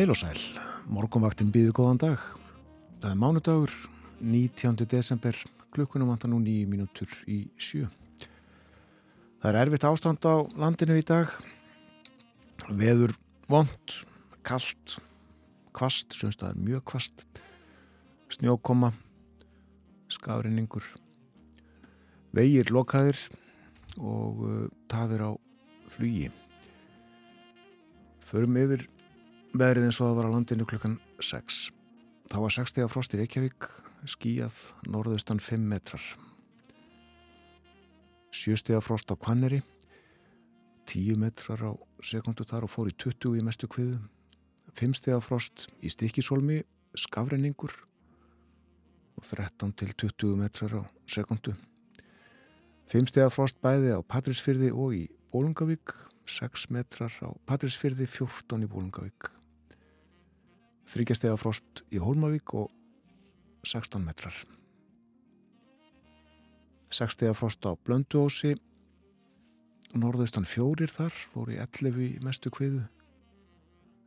Heil og sæl, morgunvaktin býðu góðan dag. Það er mánudagur, 19. desember, klukkunum vantar nú nýju mínútur í sjö. Það er erfitt ástand á landinu í dag. Veður vond, kallt, kvast, semst það er mjög kvast, snjókoma, skafrinningur, vegir lokaðir og uh, tafir á flugi. Förum yfir veðrið eins og það var á landinu klukkan 6. Það var 60 af frost í Reykjavík, skíjað, norðaustan 5 metrar. 7 steg af frost á Kvanneri, 10 metrar á sekundu þar og fór í 20 í mestu kviðu. 5 steg af frost í Stikisólmi, skafrenningur og 13 til 20 metrar á sekundu. 5 steg af frost bæði á Patrísfyrði og í Bólungavík, 6 metrar á Patrísfyrði, 14 í Bólungavík þryggjastega frost í Hólmavík og 16 metrar. 6 stega frost á Blönduósi, norðaustan fjórir þar, fór í 11 í mestu kviðu,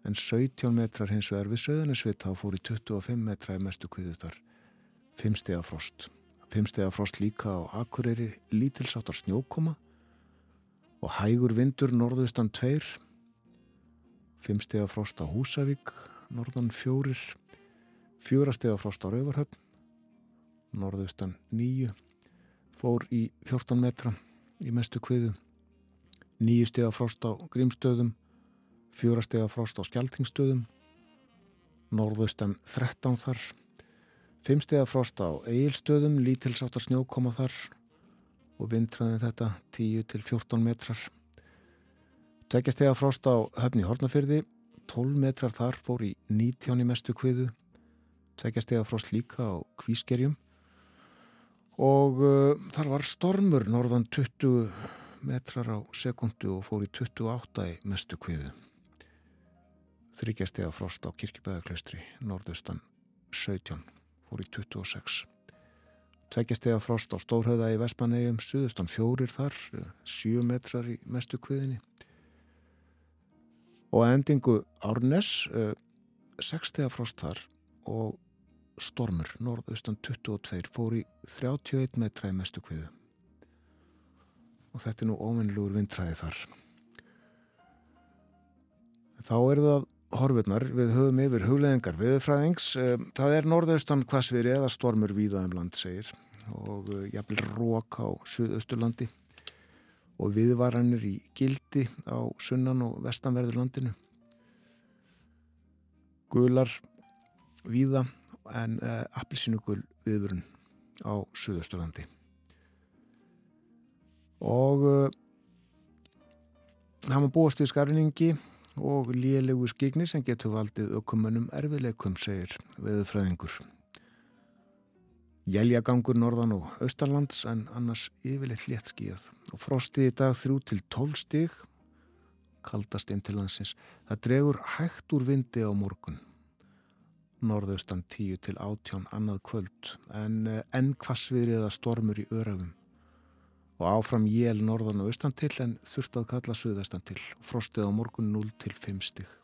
en 17 metrar hins vegar við söðunisvita og fór í 25 metra í mestu kviðu þar, 5 stega frost. 5 stega frost líka á Akureyri, lítilsáttar snjókoma og hægur vindur norðaustan 2, 5 stega frost á Húsavík, norðan fjórir, fjórastega frost á Rauvarhöfn, norðaustan nýju, fór í 14 metra í mestu kviðu, nýju stega frost á Grímstöðum, fjórastega frost á Skeltingstöðum, norðaustan 13 þar, fimmstega frost á Egilstöðum, lítilsáttar snjókoma þar og vintraði þetta 10 til 14 metrar. Tveggjastega frost á höfni Hortnafyrði, 12 metrar þar fór í 19 í mestu kviðu tveggjastega frost líka á kvískerjum. Og uh, þar var stormur norðan 20 metrar á sekundu og fór í 28 í mestu kviðu. Þryggjastega frost á kirkibæðaklaustri norðustan 17 fór í 26 tveggjastega frost á Stórhauða í Vespanegjum suðustan fjórir þar 7 metrar í mestu kviðinni og endingu Árnes 6 stegar frost þar og stormur norðaustan 22 fór í 31 metra í mestu kviðu. Og þetta er nú óvinnlugur vindræði þar. Þá er það horfurnar. Við höfum yfir hugleðingar viðfræðings það er norðaustan hvasveri eða stormur víðaðum land segir. Og jafnvel rók á Suðausturlandi og viðvaranir í gildi á sunnan og vestanverður landinu. Gular víða en eh, appilsínugul viðvörun á Suðausturlandi. Og uh, það maður búast í skarningi og lélegu skigni sem getur valdið ökumönnum erfileikum, segir veðufræðingur. Jæljagangur norðan og austarlands en annars yfirleitt létt skíðað og frostið í dag þrjú til 12 stig kaldast inn til landsins. Það dregur hægt úr vindi á morgun. Norðaustan 10 til 18 annað kvöld en eh, enn kvassviðriða stormur í örafum og áfram jél norðan og austan til en þurft að kalla suðastan til. Frostið á morgun 0 til 5 stig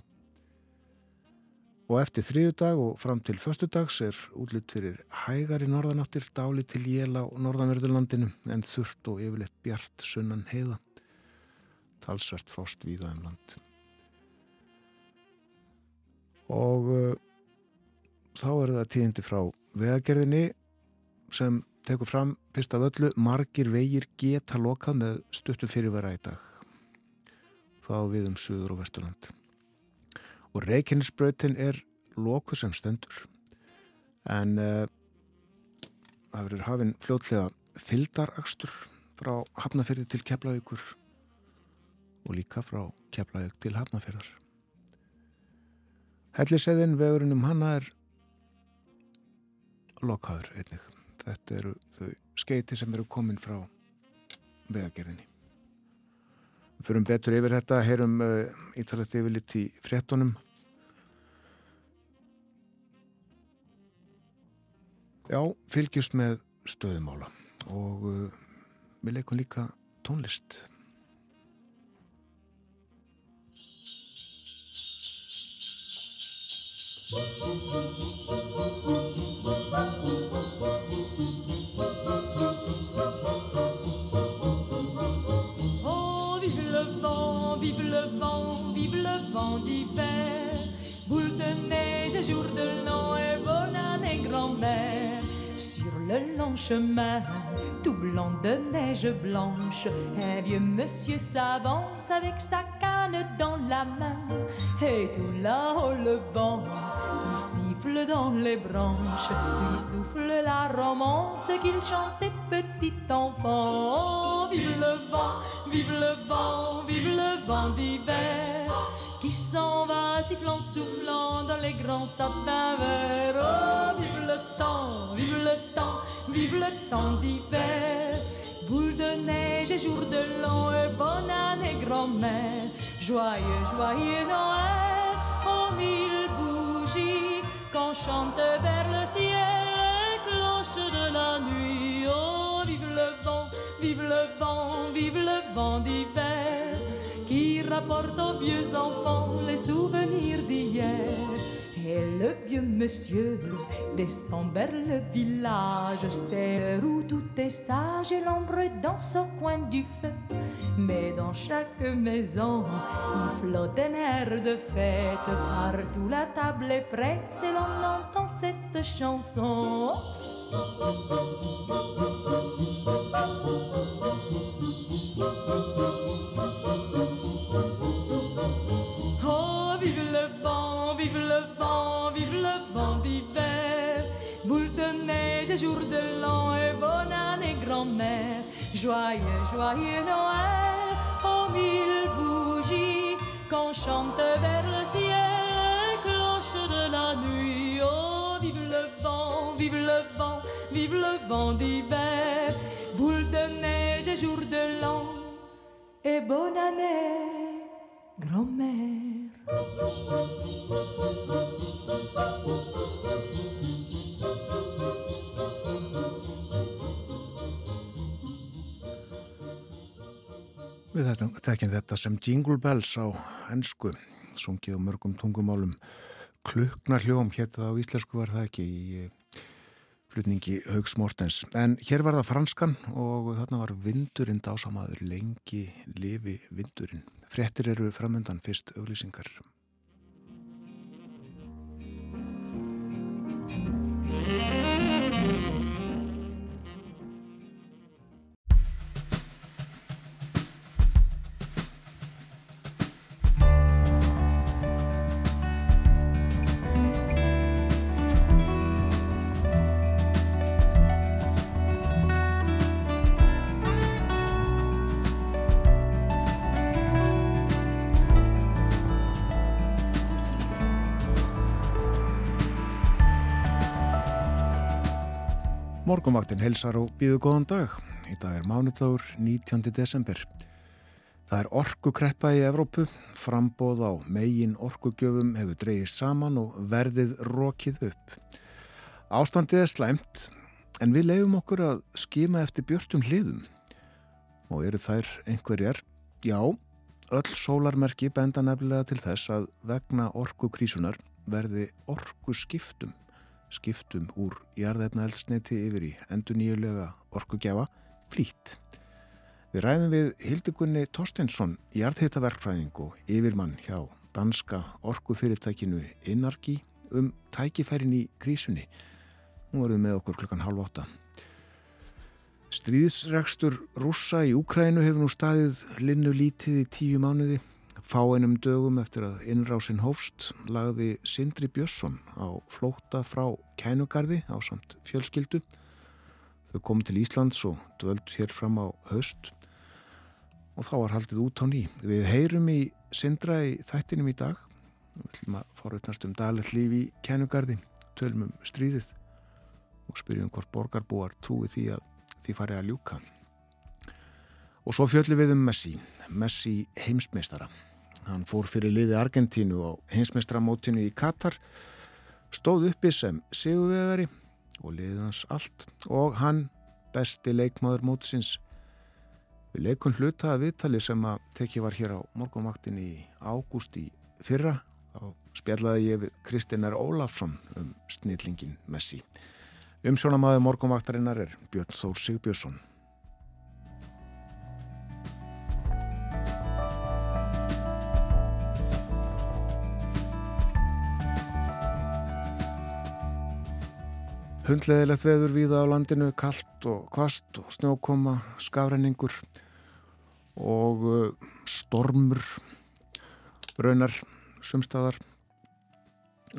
Og eftir þriðu dag og fram til förstu dags er útlitt fyrir hægar í norðanáttir, dáli til jél á norðanverðurlandinu en þurft og yfirleitt bjart sunnan heiða. Talsvert frost víða um land. Og uh, þá er það tíðindi frá vegagerðinni sem tekur fram fyrst af öllu margir vegir geta lokað með stuttu fyrirvera í dag. Þá við um Suður og Vesturland og Reykjanesbrautin er loku sem stendur. En uh, það verður hafinn fljótlega fyldarakstur frá Hafnafjörði til Keflavíkur og líka frá Keflavík til Hafnafjörðar Helliseðin vegurinn um hanna er lokkaður einnig. Þetta eru þau skeiti sem eru komin frá vegagerðinni Við fyrum betur yfir þetta, heyrum uh, ítalegt yfir lit í fréttonum. Já, fylgjast með stöðumála og uh, við leikum líka tónlist. Oh, neige et jour de l'an et bonne année grand-mère. Sur le long chemin, tout blanc de neige blanche, un vieux monsieur s'avance avec sa canne dans la main. Et tout là-haut le vent qui siffle dans les branches, lui souffle la romance qu'il chantait petit enfant. Oh, vive le vent, vive le vent, vive le vent d'hiver qui s'en va sifflant, soufflant dans les grands sapins verts. Oh, vive le temps, vive le temps, vive le temps d'hiver. Boule de neige et jour de l'an et bonne année grand-mère. Joyeux, joyeux Noël, aux mille bougies qu'on chante vers le ciel les cloches de la nuit. Oh, vive le vent, vive le vent, vive le vent d'hiver rapporte aux vieux enfants les souvenirs d'hier. Et le vieux monsieur descend vers le village, c'est où tout est sage et l'ombre danse au coin du feu. Mais dans chaque maison, il flotte un air de fête. Partout la table est prête et l'on entend cette chanson. Vent d'hiver. Boule de neige et jour de l'an et bonne année grand-mère. Joyeux, joyeux Noël, aux mille bougies qu'on chante vers le ciel, cloche de la nuit. Oh, vive le vent, vive le vent, vive le vent d'hiver. Boule de neige et jour de l'an et bonne année, grand-mère. Við þekkjum þetta sem Jingle Bells á ennsku, sungið á mörgum tungumálum. Kluknar hljóm, hétt það á íslensku var það ekki í eh, flutningi Haugs Mortens. En hér var það franskan og þarna var vindurinn dásamaður, lengi lifi vindurinn. Frettir eru framöndan fyrst auglýsingar. Morgumvaktin helsar og býðu góðan dag. Í dag er mánudagur 19. desember. Það er orkukreppa í Evrópu, frambóð á megin orkugjöfum hefur dreyið saman og verðið rokið upp. Ástandið er slæmt, en við leifum okkur að skima eftir björtum hliðum. Og eru þær einhverjar? Já, öll sólarmerki benda nefnilega til þess að vegna orkukrísunar verði orkuskiptum skiptum úr jarðefna eldsneiti yfir í endur nýjulega orkugjafa flýtt. Við ræðum við Hildegunni Torstensson, jarðhittaverkfræðing og yfirmann hjá danska orkufyrirtækinu Inarki um tækifærin í krísunni. Nú verðum með okkur klukkan halv åtta. Stríðsregstur rússa í Úkrænu hefur nú staðið linnu lítið í tíu mánuði. Fá einum dögum eftir að innrásin hófst lagði Sindri Björnsson á flóta frá kænugarði á samt fjölskyldu. Þau komu til Íslands og dvöld hér fram á höst og þá var haldið út á ný. Við heyrum í Sindra í þættinum í dag. Við ætlum að forutnast um daglegt líf í kænugarði, tölum um stríðið og spyrjum hvort borgarbúar trúi því að því fari að ljúka. Og svo fjöllum við um Messi, Messi heimsmeistara. Hann fór fyrir liði Argentínu á heimsmeistramótinu í Katar, stóð uppi sem sigurvegari og liðið hans allt og hann besti leikmaður mótsins. Við leikum hluta að viðtali sem að tekið var hér á morgunvaktin í ágúst í fyrra. Þá spjallaði ég við Kristinar Ólafsson um snillingin Messi. Umsjónamaður morgunvaktarinnar er Björn Þór Sigbjörnsson. Hundleðilegt veður víða á landinu, kallt og kvast og snjókoma, skafrenningur og uh, stormur, raunar, sumstaðar,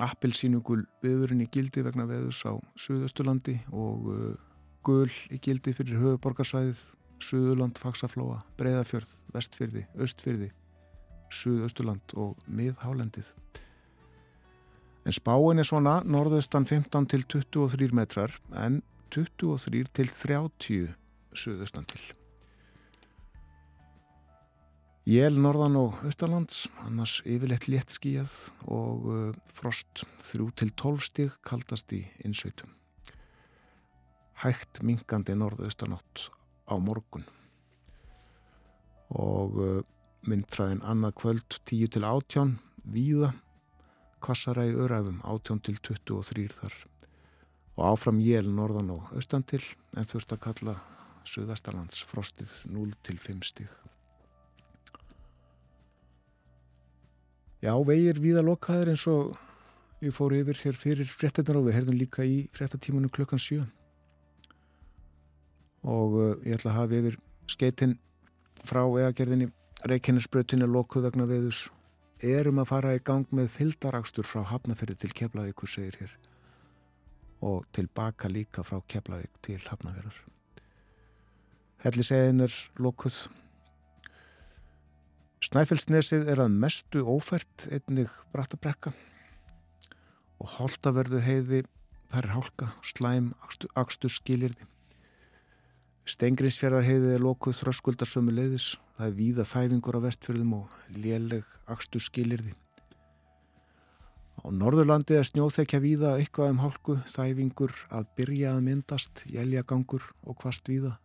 appilsínugul viðurinn í gildi vegna veðurs á Suðaustulandi og uh, gul í gildi fyrir höfuborgarsvæðið, Suðurland, Faxaflóa, Breiðafjörð, Vestfyrði, Östfyrði, Suðaustuland og Miðhálendið. En spáin er svona norðaustan 15 til 23 metrar en 23 til 30 suðaustan til. Jél norðan og austalands, annars yfirleitt létt skíjað og uh, frost 3 til 12 stíg kaldast í innsveitum. Hægt minkandi norðaustanátt á morgun og uh, myndfræðin annað kvöld 10 til 18 víða kvassara í öræfum 18 til 23 þar. Og áfram jél norðan og austan til en þurft að kalla Suðvestalands frostið 0 til 5 stíg. Já, vegir víða lokaðir eins og ég fór yfir hér fyrir fréttinnar og við herðum líka í fréttatímanu klukkan 7 og uh, ég ætla að hafa yfir skeitin frá egagerðinni Reykjanesbröðinni lokuð vegna veðus erum að fara í gang með fyldarakstur frá Hafnafjörði til Keflavíkur segir hér. Og tilbaka líka frá Keflavík til Hafnafjörðar Hellisegin er lokuð. Snæfellsnesið er að mestu ófært einnig brattabrekka og holtaverðu heiði þar er hálka, slæm, akstur skilirði Stengriðsfjörðar heiði er lokuð þröskuldar leiðis Það er víða þæfingur á vestfjörðum og léleg axtu skilirði. Á Norðurlandi er snjóþekja víða eitthvað um hálku, þæfingur að byrja að myndast, jæljagangur og hvast víða.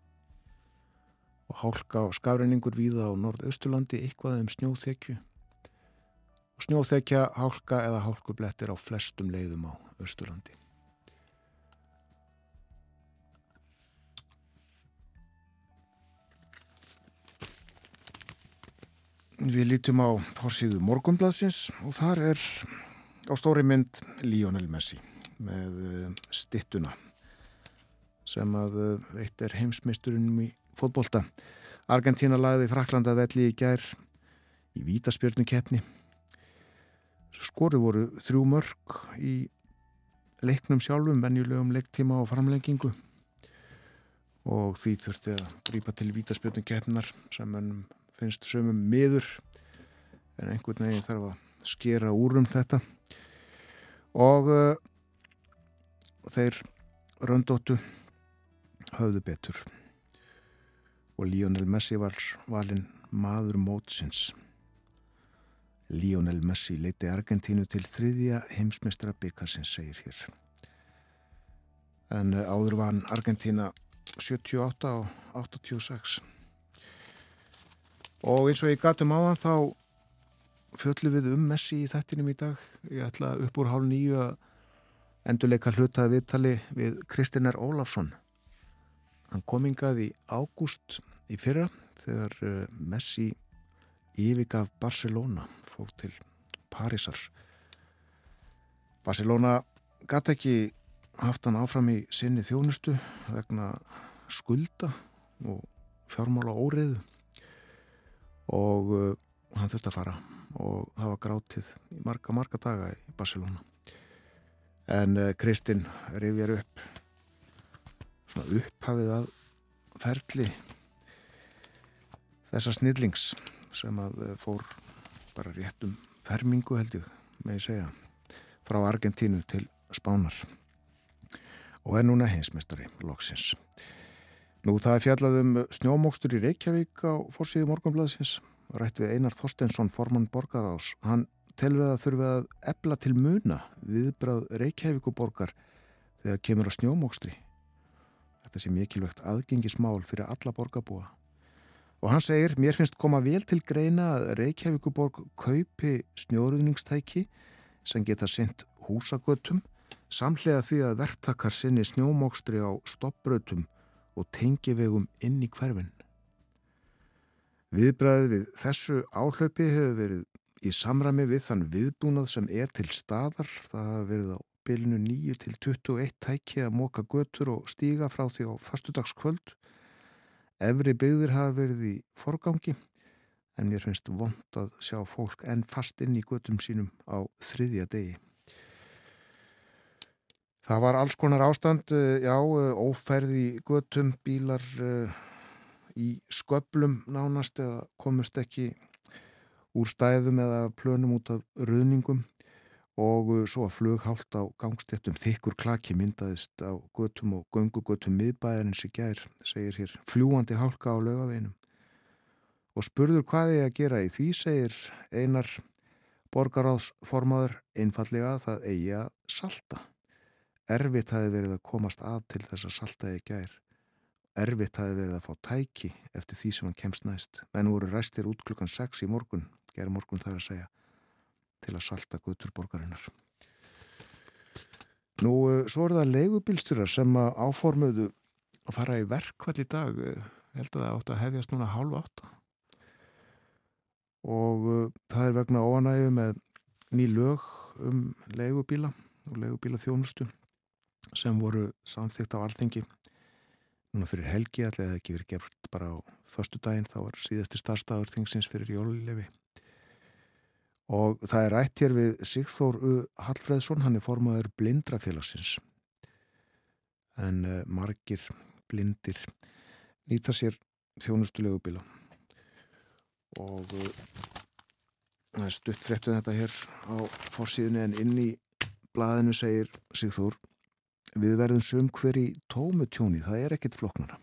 Og hálka og skafreiningur víða á Norðausturlandi eitthvað um snjóþekju. Og snjóþekja, hálka eða hálkublettir á flestum leiðum á Östurlandi. Við lítum á fórsíðu morgumbladsins og þar er á stóri mynd Lionel Messi með eh, stittuna sem að eh, eitt er heimsmeisturinn í fótbolta. Argentina lagði Fraklanda velli í gær í vítaspjörnukepni. Skori voru þrjú mörg í leiknum sjálfum, venjulegum leiktíma og framlengingu og því þurfti að grípa til vítaspjörnukepnar sem ennum finnst sömum miður en einhvern veginn þarf að skera úr um þetta. Og uh, þeir röndóttu höfðu betur. Og Lionel Messi var valinn maður mótsins. Lionel Messi leiti Argentínu til þriðja heimsmeistra byggarsins segir hér. En uh, áður var Argentína 78 og 86 og eins og ég gatum á hann þá fjöldlu við um Messi í þettinum í dag. Ég ætla upp úr hálf nýju að endurleika hluta viðtali við Kristinær Ólafsson. Hann komingað í ágúst í fyrra þegar eh, Messi yfirgaf Barcelona fór til Parísar. Barcelona gæti ekki haft hann áfram í sinni þjónustu vegna skulda og fjármála óriðu og uh, hann þurfti að fara. Og það var grátið í marga, marga daga í Barcelona. En uh, Kristinn rifjar upp svona upphafið að ferli þessa snillings sem að uh, fór bara réttum fermingu held ég með að segja frá Argentínu til Spánar. Og er núna hinsmestari loksins Nú það er fjallað um snjómókstur í Reykjavík á fórsíðu morgunblæðsins. Rætt við Einar Þorstensson, formann borgarás. Hann telvið að þurfið að ebla til muna viðbrað Reykjavíkuborgar þegar kemur á snjómókstri. Þetta sé mikilvægt aðgengismál fyrir alla borgarbúa. Og hann segir, mér finnst koma vel til greina að Reykjavíkuborg kaupi snjóruðningstæki sem geta sendt húsagötum samlega því að verktakar sinni snjómókstri á stoppbrötum og tengivegum inn í hverfinn. Viðbræðið við þessu áhlaupi hefur verið í samræmi við þann viðbúnað sem er til staðar. Það hafa verið á bylnu 9 til 21 tæki að móka götur og stíga frá því á fastudagskvöld. Efri byggðir hafa verið í forgangi en mér finnst vond að sjá fólk enn fast inn í götum sínum á þriðja degi. Það var alls konar ástand, eh, já, eh, óferði götum, bílar uh, í sköplum nánast eða komust ekki úr stæðum eða plönum út af ruðningum og svo að flughált á gangstéttum þykkur klaki myndaðist á götum og göngugötum miðbæðarins í gær, segir hér, fljúandi hálka á lögaveginum. Og spurður hvað ég að gera í því, segir einar borgaráðsformaður einfallega að það eigi að salta. Erfitt hafi verið að komast að til þess að saltaði gær. Erfitt hafi verið að fá tæki eftir því sem hann kemst næst. Menn voru ræstir út klukkan 6 í morgun, gerð morgun þar að segja, til að salta gutur borgarinnar. Nú, eh, svo er það leigubilsturar sem áformuðu að fara í verkvall í dag. Ég held að það átt að hefjast núna hálf átta. Og það er vegna óanægu með ný lög um leigubíla og leigubíla þjónustu sem voru samþygt á alþengi núna fyrir helgi allega það ekki verið gert bara á förstu daginn þá var síðasti starfstagur þingsins fyrir jólulefi og það er rætt hér við Sigþór U. Hallfreðsson hann er formaður blindrafélagsins. En uh, margir blindir nýta sér þjónustulegu bila og uh, stutt fréttu þetta hér á fórsíðinu en inn í blaðinu segir Sigþór Við verðum sum hver í tómutjóni, það er ekkit floknara.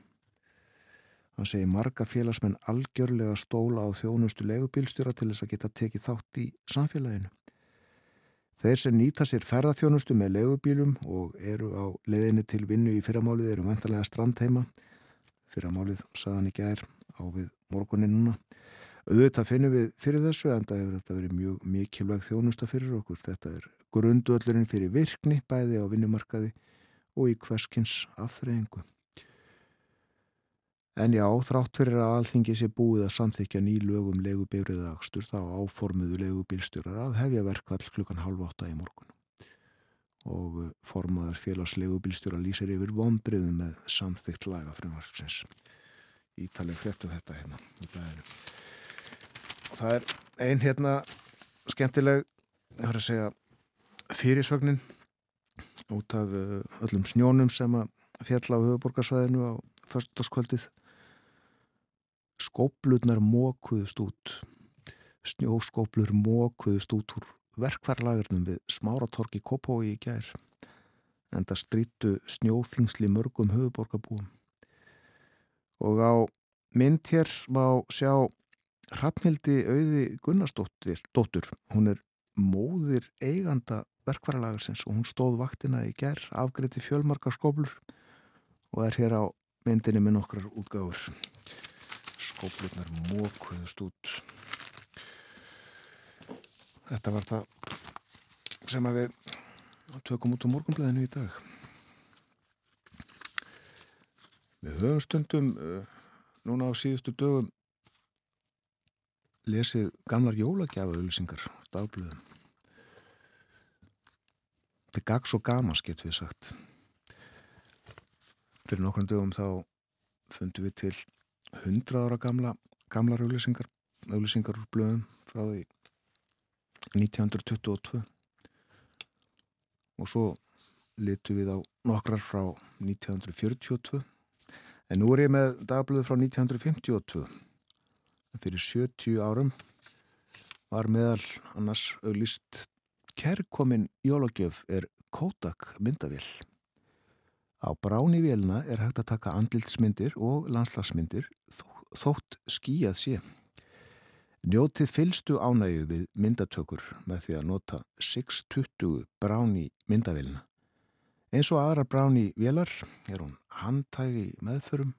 Hann segir marga félagsmenn algjörlega stóla á þjónustu legubílstjóra til þess að geta tekið þátt í samfélaginu. Þeir sem nýta sér ferðarþjónustu með legubílum og eru á leðinu til vinnu í fyrramálið eru vendarlega strandheima. Fyrramálið saðan ekki er á við morguninuna. Auðvitað finnum við fyrir þessu en það hefur þetta verið mjög mikilvæg þjónusta fyrir okkur. Þetta er grunduöllurinn fyrir virkni bæði á vinnumarkaði og í hverskins afþreyingu. En já, þrátt fyrir að alþingi sé búið að samþykja ný lögum legubifriða akstur þá áformuðu legubílstjórar að hefja verkvall klukkan halv átta í morgun. Og formaður félags legubílstjóra lýsir yfir vonbriðum með samþykt laga frumvarpsins. Ítalið fréttu þetta hérna í bæðinu. Og það er ein hérna skemmtileg, það er að segja, fyrirsvagnin út af eh, öllum snjónum sem að fjalla á höfuborgarsvæðinu á förstaskvöldið skóplurnar mókuðust út. Snjóskóplur mókuðust út úr verkvarlagurnum við smáratorki Kópói í gær en það strítu snjóþingsli mörgum höfuborgarbúum og á mynd hér má sjá Hrafnildi auði Gunnarsdóttir dóttur, hún er móðir eiganda verkvaralagarsins og hún stóð vaktina í gerð, afgriði fjölmarkar skóplur og er hér á myndinni með nokkrar útgáður. Skóplurnar mókuðust út. Þetta var það sem að við tökum út á morgunblæðinu í dag. Við höfum stundum uh, núna á síðustu dögum lesið gamlar jólagjafaauðlýsingar dagblöðum Þetta er gags og gamas, getur við sagt. Fyrir nokkrum dögum þá fundum við til 100 ára gamla, gamlar auglýsingar, auglýsingar úr blöðum frá því 1922 og svo litu við á nokkrar frá 1942 en nú er ég með dagblöðu frá 1952 fyrir 70 árum var meðal annars auglýst Kærkomin jólagjöf er Kodak myndavél. Á bráni vélina er hægt að taka andlilsmyndir og landslagsmyndir þótt skíjað sé. Njótið fylstu ánægu við myndatökur með því að nota 620 bráni myndavélina. Eins og aðra bráni vélar er hún handtægi meðförum,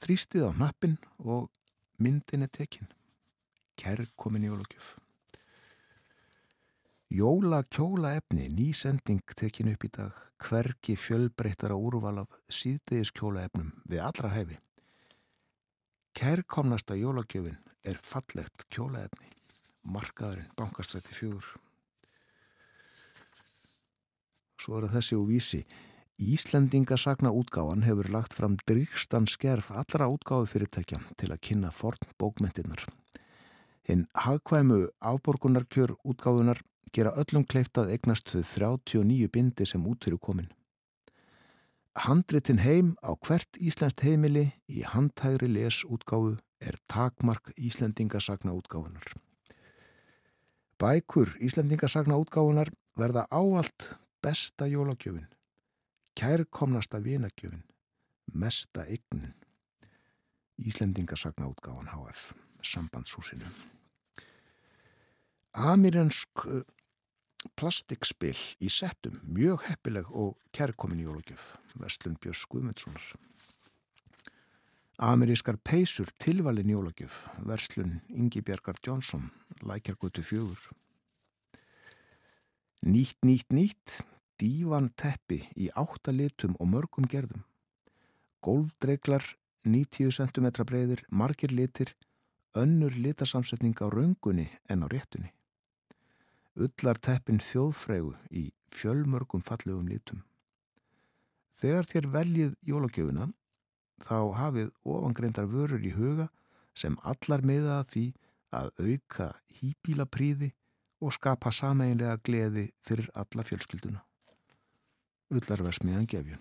þrýstið á hnappin og myndin er tekin. Kærkomin jólagjöf. Jóla kjóla efni, nýsending tekin upp í dag, hverki fjölbreyttara úrval af síðdeis kjóla efnum við allra hæfi. Kærkomnasta jólagjöfin er fallegt kjóla efni, markaðurinn, bankastrætti fjögur. Svo er það þessi og vísi. Íslendingasagna útgáfan hefur lagt fram drýgstan skerf allra útgáfi fyrirtækja til að kynna forn bókmyndirnar. Hinn hagkvæmu afborgunarkjör útgáfunar gera öllum kleiftað eignast þau 39 bindi sem út fyrir komin. Handritin heim á hvert Íslandst heimili í handhægri les útgáfu er takmark Íslendingasagna útgáfunar. Bækur Íslendingasagna útgáfunar verða áallt besta jólagjöfin, kærkomnasta vinagjöfin, mesta eignin. Íslendingasagna útgáfan HF, sambandshúsinu. Amirensk uh, plastikspill í settum, mjög heppileg og kærkomin jólagjöf, Vestlun Björns Guðmundssonar. Amerískar peysur tilvalin jólagjöf, Verslun Ingi Bjarkar Jónsson, Lækjargötu fjögur. Nýtt, nýtt, nýtt, dívan teppi í áttalitum og mörgum gerðum. Golfdreglar, 90 cm breyðir, margir litir, önnur litasamsetning á raungunni en á réttunni. Ullar teppin þjóðfrægu í fjölmörgum fallegum litum. Þegar þér veljið jólagjöfuna, þá hafið ofangreindar vörur í huga sem allar miða að því að auka hýbíla príði og skapa sameinlega gleði fyrir alla fjölskylduna. Ullarversmiðan gefjun.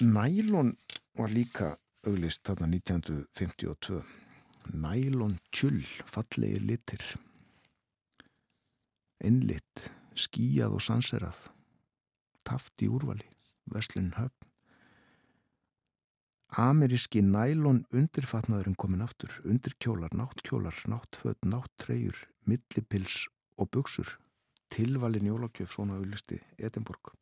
Nælon var líka auglist þarna 1952. Nælon tjull, fallegir litir. Innlitt, skíjað og sanserað. Taft í úrvali, veslun höfn. Ameríski nælon undirfatnaðurinn komin aftur, undirkjólar, náttkjólar, náttfödd, náttreyjur, millipils og buksur, tilvalin jólagjöf svona auðlisti Edinborg.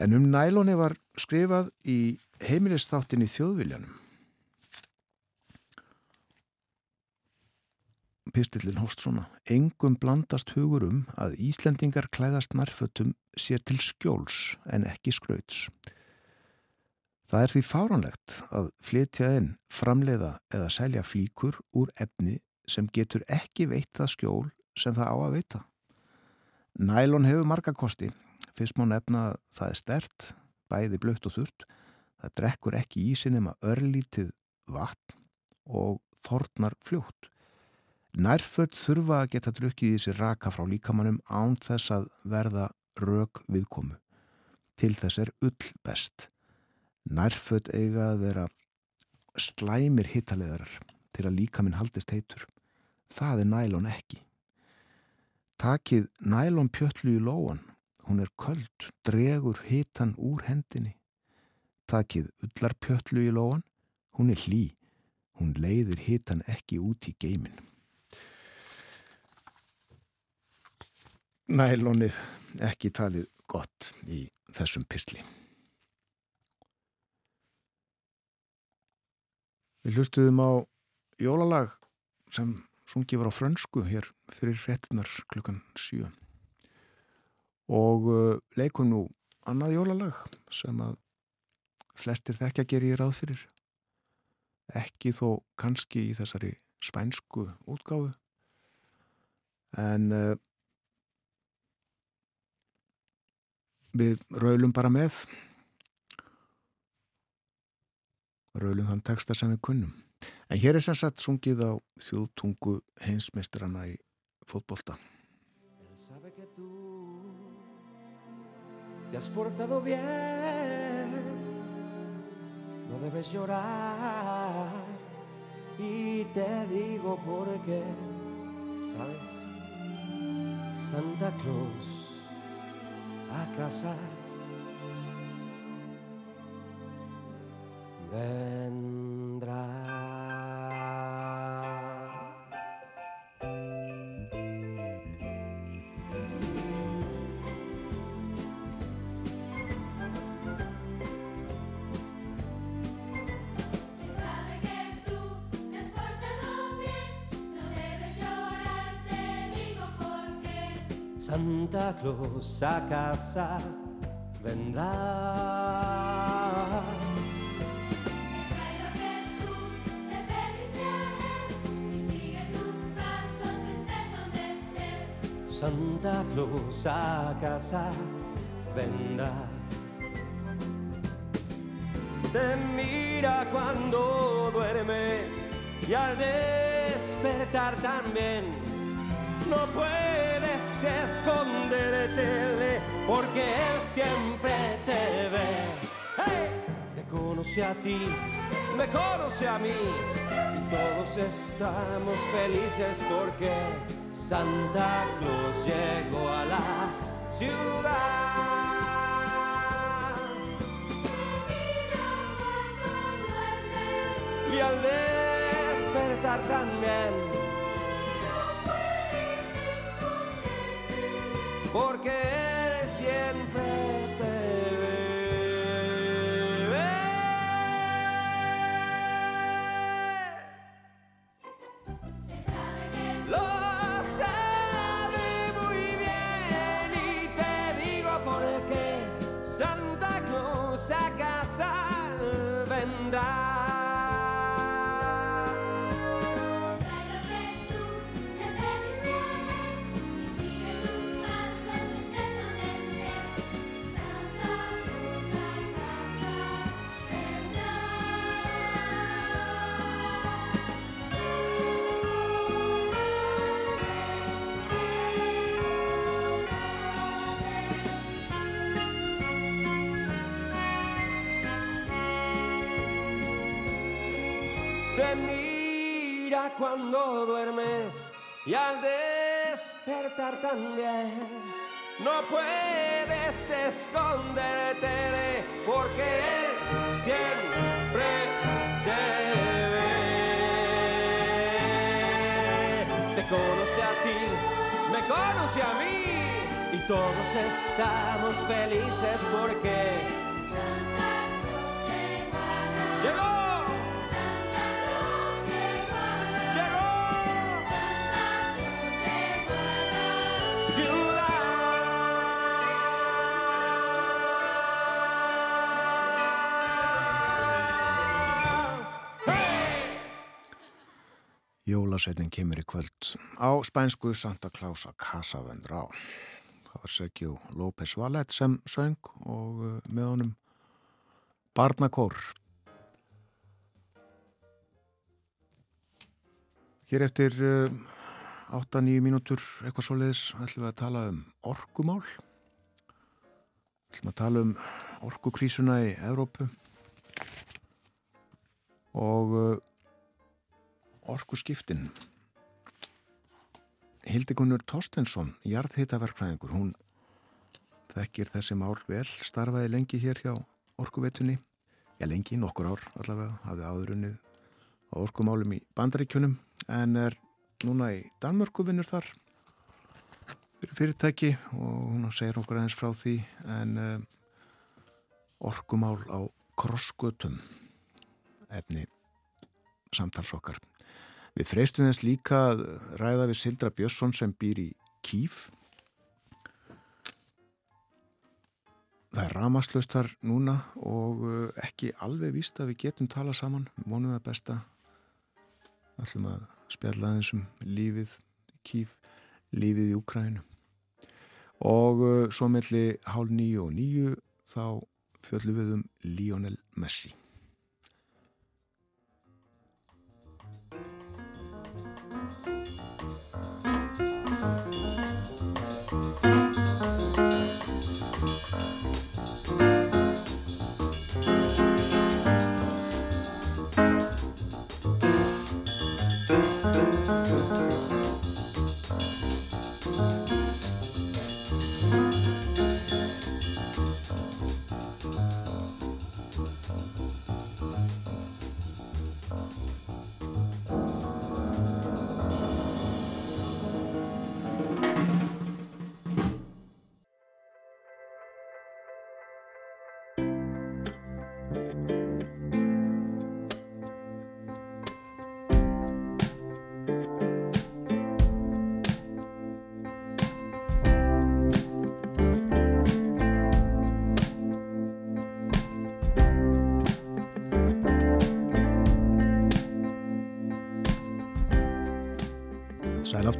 En um næloni var skrifað í heimilistáttin í þjóðviljanum. Pistillin hófst svona. Engum blandast hugur um að Íslendingar klæðast nærfötum sér til skjóls en ekki skrauts. Það er því fáranlegt að flytja inn, framleiða eða selja flíkur úr efni sem getur ekki veitt það skjól sem það á að veita. Nælon hefur marga kosti. Fyrst má nefna að það er stert, bæði blökt og þurrt. Það drekkur ekki í sinni maður örlítið vatn og þornar fljótt. Nærföld þurfa að geta drukkið í sér raka frá líkamannum án þess að verða rök viðkomu. Til þess er ull best. Nærföld eiga að vera slæmir hittaleðarar til að líkaminn haldist heitur. Það er nælon ekki. Takið nælon pjötlu í lóan. Hún er köld, dregur hitan úr hendinni. Takið ullar pjötlu í lóan. Hún er hlý. Hún leiðir hitan ekki út í geimin. Nælonið ekki talið gott í þessum pistli. Við hlustuðum á jólalag sem sungið var á frönsku hér fyrir frettinar klukkan 7 og uh, leikum nú annað jólalag sem að flestir þekkja gerir ráð fyrir. Ekki þó kannski í þessari spænsku útgáfu. En uh, við raulum bara með. Raulum þann texta sem við kunnum. En hér er sem sagt sungið á þjóðtungu heimsmeistrana í fótbolta. Te has portado bien, no debes llorar y te digo por qué, ¿sabes? Santa Claus a casa vendrá. Santa Claus a casa vendrá. Santa Claus a casa vendrá. Te mira cuando duermes y al despertar también no puedes esconderte porque él siempre te ve. Te conoce a ti, me conoce a mí y todos estamos felices porque Santa Claus llegó a la ciudad. Y al despertar también, porque Te mira cuando duermes y al despertar también. No puedes esconderte de- porque Él siempre te ve. Te conoce a ti, me conoce a mí y todos estamos felices porque Jólasveitin kemur í kvöld á spænsku Santa Claus a Casa Vendrá. Það var Sergio López Vallet sem söng og uh, með honum Barnakór. Hér eftir uh, 8-9 mínútur eitthvað svo leiðis ætlum við að tala um orkumál. ætlum að tala um orkukrísuna í Evrópu og uh, orkuskiptin. Hildikunnur Torstensson, jarðhitaverkfræðingur, hún þekkir þessi mál vel, starfaði lengi hér hjá orkuvetunni, já lengi, nokkur ár allavega, hafði áðurunnið á orkumálum í bandaríkjunum, en er núna í Danmörku vinnur þar fyrir fyrirtæki og hún segir okkur aðeins frá því, en uh, orkumál á krossgötum, efni samtals okkar. Við freystum þess líka að ræða við Sildra Björnsson sem býr í Kíf. Það er ramaslaustar núna og uh, ekki alveg víst að við getum tala saman. Mónum það besta. Ætlum að spjalla aðeins um lífið í Kíf, lífið í Úkrænu. Og uh, svo melli hálf nýju og nýju þá fjöllum við um Lionel Messi.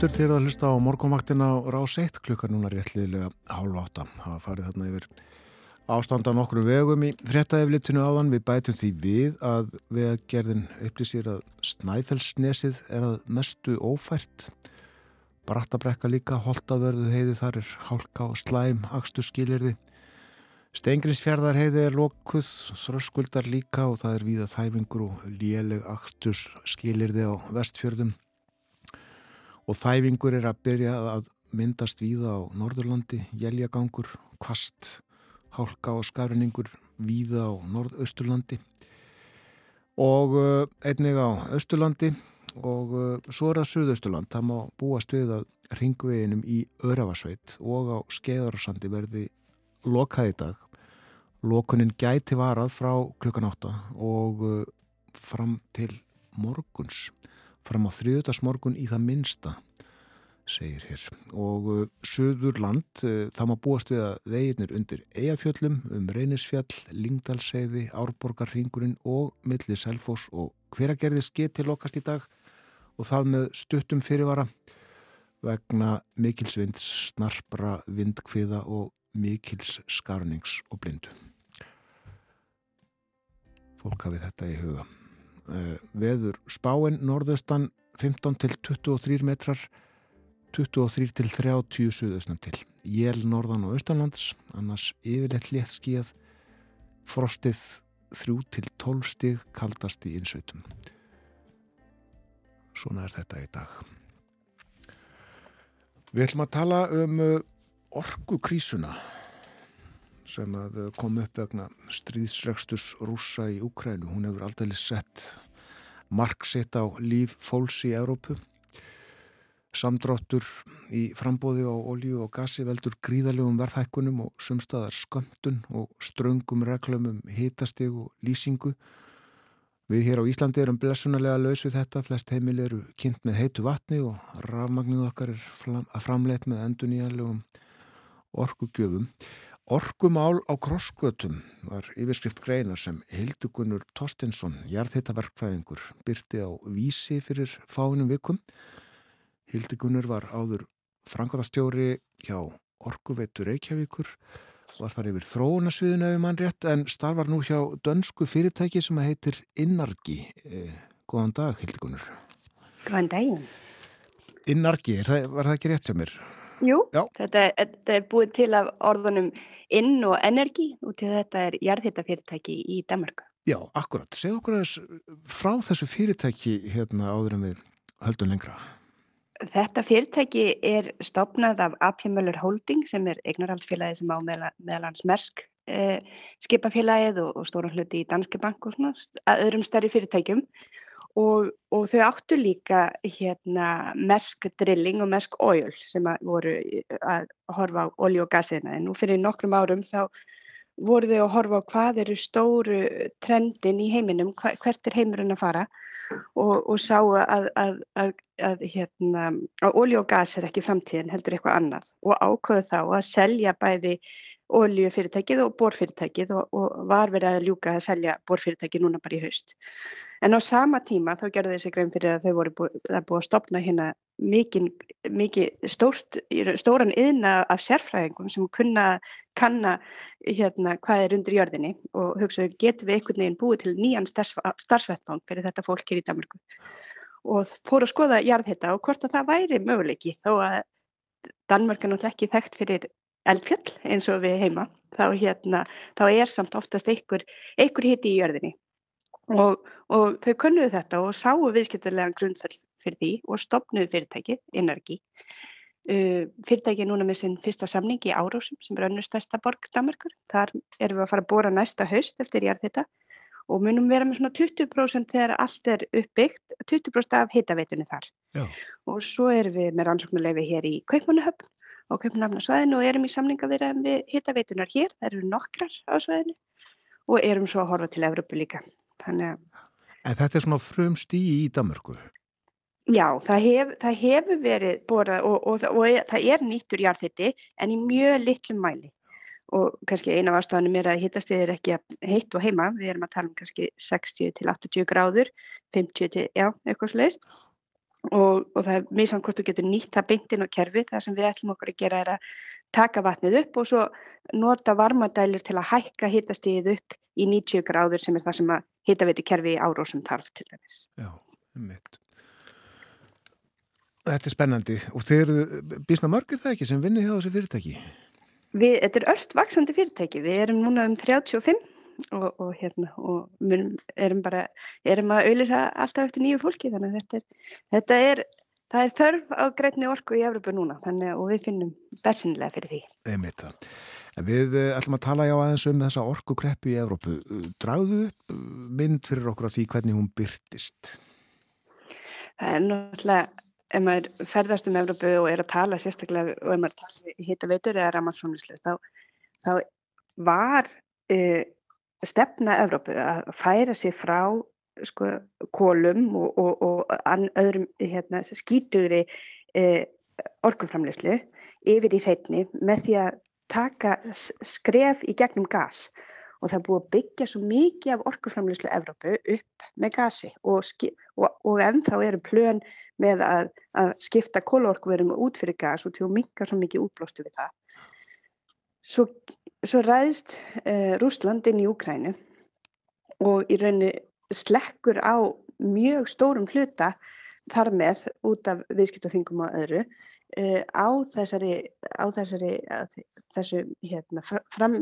Sælaftur þegar það hlusta á morgunvaktina á rás 1 klukkar núna réttliðilega hálf átta. Það var farið þarna yfir ástandan okkur vegum í frettæðiflitinu áðan. Við bætum því við að vegagerðin upplýsir að Snæfellsnesið er að mestu ófært. Brattabrekka líka, holtaverðu heiði þar er hálka og slæm, axtu skilirði. Stengriðsfjörðar heiði er lokuð, þröskuldar líka og það er víða þæfingur og léleg axtus skilirði á vestfjörðum og þæfingur er að byrja að myndast víða á Norðurlandi, jæljagangur, kvast, hálka og skarningur víða á Norðausturlandi. Og uh, einnig á Östurlandi og uh, svo er það Suðausturland, það má búast við að ringveginum í Öravarsveit og á Skeiðarsandi verði lokað í dag. Lokunin gæti varað frá klukkan 8 og uh, fram til morguns fram á þriðutarsmorgun í það minsta segir hér. Og uh, Suðurland uh, það má búast við að veginnir undir Eyjafjöllum um Reynisfjall, Lingdalseiði Árborgarringurinn og milli Selfos og hveragerði sketi lokast í dag og það með stuttum fyrirvara vegna mikilsvinds, snarpra vindkviða og mikils skarnings og blindu. Fólk hafið þetta í huga veður spáinn norðaustan 15 til 23 metrar 23 til 30 suðaustan til. Jél norðan og austanlands annars yfirleitt létt skíð frostið 3 til 12 stig kaldast í insveitum svona er þetta í dag. Við ætlum að tala um eh, orkukrísuna sem að eh, kom upp vegna stríðsregstus rúsa í Ukrænu. Hún hefur aldrei sett mark sitt á líf fólks í Európu. Samdráttur í frambóði á olju og gasi veldur gríðalegum verðhækkunum og sumstaðar skömmtun og ströngum reglumum hitastig og lýsingu. Við hér á Íslandi erum blessunarlega laus við þetta. Flest heimil eru kynnt með heitu vatni og rafmagnið okkar er framleitt með enduníjarlegum orkugjöfum. Orkumál á krossgötum var yfirskrift greinar sem Hildugunur Torstinsson, jarðhittaverkfræðingur, byrti á vísi fyrir fáinum vikum. Hildugunur var áður frangvataðstjóri hjá Orkuveitur Reykjavíkur, var þar yfir þróunasviðinu ef mann rétt, en starfar nú hjá dönsku fyrirtæki sem heitir Innargi. Eh, góðan dag, Hildugunur. Góðan daginn. Innargi, var það ekki rétt hjá mér? Jú, þetta, þetta er búið til af orðunum inn og energi og til þetta er jarðhittafyrirtæki í Danmarku. Já, akkurat. Segð okkur aðeins frá þessu fyrirtæki hérna áður en við höldum lengra. Þetta fyrirtæki er stopnað af AP Möller Holding sem er eignarhaldsfélagi sem á meðalans Mersk eh, skipafélagið og, og stóra hluti í Danske Bank og svona öðrum stærri fyrirtækjum Og, og þau áttu líka hérna mersk drilling og mersk oil sem að voru að horfa á olju og gasina en nú fyrir nokkrum árum þá voru þau að horfa á hvað eru stóru trendin í heiminum, hvert er heimurinn að fara. Og, og sá að, að, að, að hérna, olju og gas er ekki framtíðin heldur eitthvað annað. Og ákvöðu þá að selja bæði oljufyrirtækið og borfyrirtækið og, og var verið að ljúka að selja borfyrirtækið núna bara í haust. En á sama tíma þá gerðu þessi grein fyrir að þau voru búið, búið að stopna hérna mikið, mikið stórt, stóran yðna af sérfræðingum sem kunna kanna hérna hvað er undir jörðinni og hugsaðu getum við einhvern veginn búið til nýjan starfsvettbang fyrir þetta fólk hér í Danmarku og fóru að skoða jarðhitta og hvort að það væri möguleiki þó að Danmark er náttúrulega ekki þekkt fyrir eldfjöll eins og við heima þá, hérna, þá er samt oftast einhver, einhver hitti í jörðinni og, og þau kunnuðu þetta og sáu viðskiptulegan grundfell fyrir því og stopnuðu fyrirtækið, Energi. Uh, fyrirtækið er núna með sinn fyrsta samning í Árósum sem er önnur stærsta borg Danmarkur. Þar erum við að fara að bóra næsta haust eftir ég er þetta og munum vera með svona 20% þegar allt er uppbyggt, 20% af hitaveitunni þar. Já. Og svo erum við með rannsóknuleifi hér í Kaupmannahöfn og Kaupmannahafnarsvæðinu og erum í samninga við hitaveitunar hér, það eru nokkrar á svæðinu og erum svo að horfa til Evropu líka. Þannig að... En þetta er svona frum stíi í Damörku? Já, það, hef, það hefur verið borað og, og, og, og það er nýttur jarðhitti en í mjög litlum mæli og kannski eina af ástafanum er að hittastið er ekki heitt og heima, við erum að tala um kannski 60 til 80 gráður, 50 til, já, eitthvað sluðist og, og það er mjög samt hvort þú getur nýtt það beintin og kerfi. Það sem við ætlum okkur að gera er að taka vatnið upp og svo nota varmadælur til að hækka hitastíðið upp í 90 gráður sem er það sem að hitaveitu kerfi í árósum þarf til dæmis. Já, mitt. Þetta er spennandi og þeir eru bísna mörgir það ekki sem vinni hjá þessu fyrirtæki? Við, þetta er ört vaksandi fyrirtæki. Við erum núna um 35 og, og hérna og erum bara, erum að auðvisa alltaf eftir nýju fólki þannig að þetta er, þetta er, það er þörf á greitni orku í Európa núna þannig að við finnum bersinlega fyrir því. Einmitt það. Við uh, ætlum að tala já aðeins um þessa orkukreppu í Európu. Dragðu mynd fyrir okkur á því hvernig hún byrtist? Það er náttúrulega ef maður ferðast um Evrópu og er að tala sérstaklega og ef maður tala í hitta veitur eða ramarsframlýslu þá, þá var uh, stefna Evrópu að færa sig frá sko, kólum og, og, og öðrum hérna, skítugri uh, orkuframlýslu yfir í hreitni með því að taka skref í gegnum gas og það er búið að byggja svo mikið af orkuframlýslu Evrópu upp með gasi og, og, og ennþá eru plön með að, að skipta kólorkuverum út fyrir gas og til að minka svo mikið útblóstu við það. Svo, svo ræðist eh, Rúsland inn í Úkrænu og í rauninni slekkur á mjög stórum hluta þar með út af viðskiptaþingum og öðru eh, á þessari, á þessari þessu hérna, fram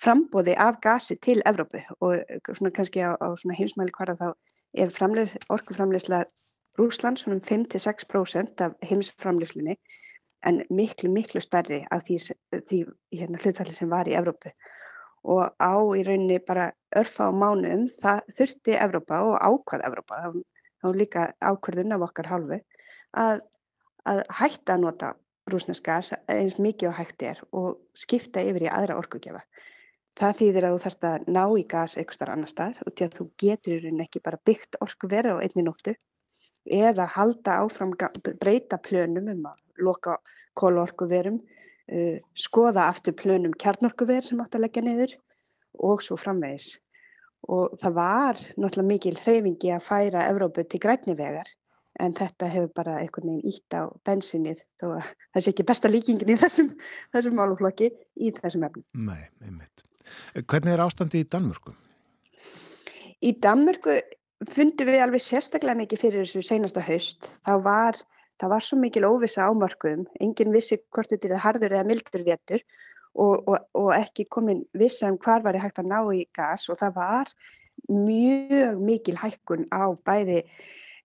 frambóði af gasi til Evrópu og svona kannski á, á heimsmæli hverja þá er framleið, orkuframleysla Rúsland svona um 5-6% af heimsframleyslunni en miklu miklu starri af því, því hérna, hlutfalli sem var í Evrópu. Og á í rauninni bara örfa á mánum það þurfti Evrópa og ákvað Evrópa þá líka ákvörðun af okkar halvu að, að hætta að nota rúsneska eins mikið og hægt er og skipta yfir í aðra orkugjafa Það þýðir að þú þarfst að ná í gas eitthvað annar stað og til að þú getur í rauninni ekki bara byggt orku vera á einni nóttu eða halda áfram breyta plönum um að loka kólorku verum, uh, skoða aftur plönum kjarnorku ver sem átt að leggja niður og svo framvegis. Og það var náttúrulega mikil hreyfingi að færa Evrópu til grænni vegar en þetta hefur bara einhvern veginn ítt á bensinnið þó að það sé ekki besta líkingin í þessum, þessum máluflokki í þessum efnum. Nei, einmitt. Hvernig er ástandi í Danmörku? Í Danmörku fundum við alveg sérstaklega mikið fyrir þessu seinasta haust. Það var, það var svo mikil óvisa ámörkuðum. Engin vissi hvort þetta er harður eða mildur vétur og, og, og ekki komin vissa um hvar var ég hægt að ná í gas og það var mjög mikil hækkun á bæði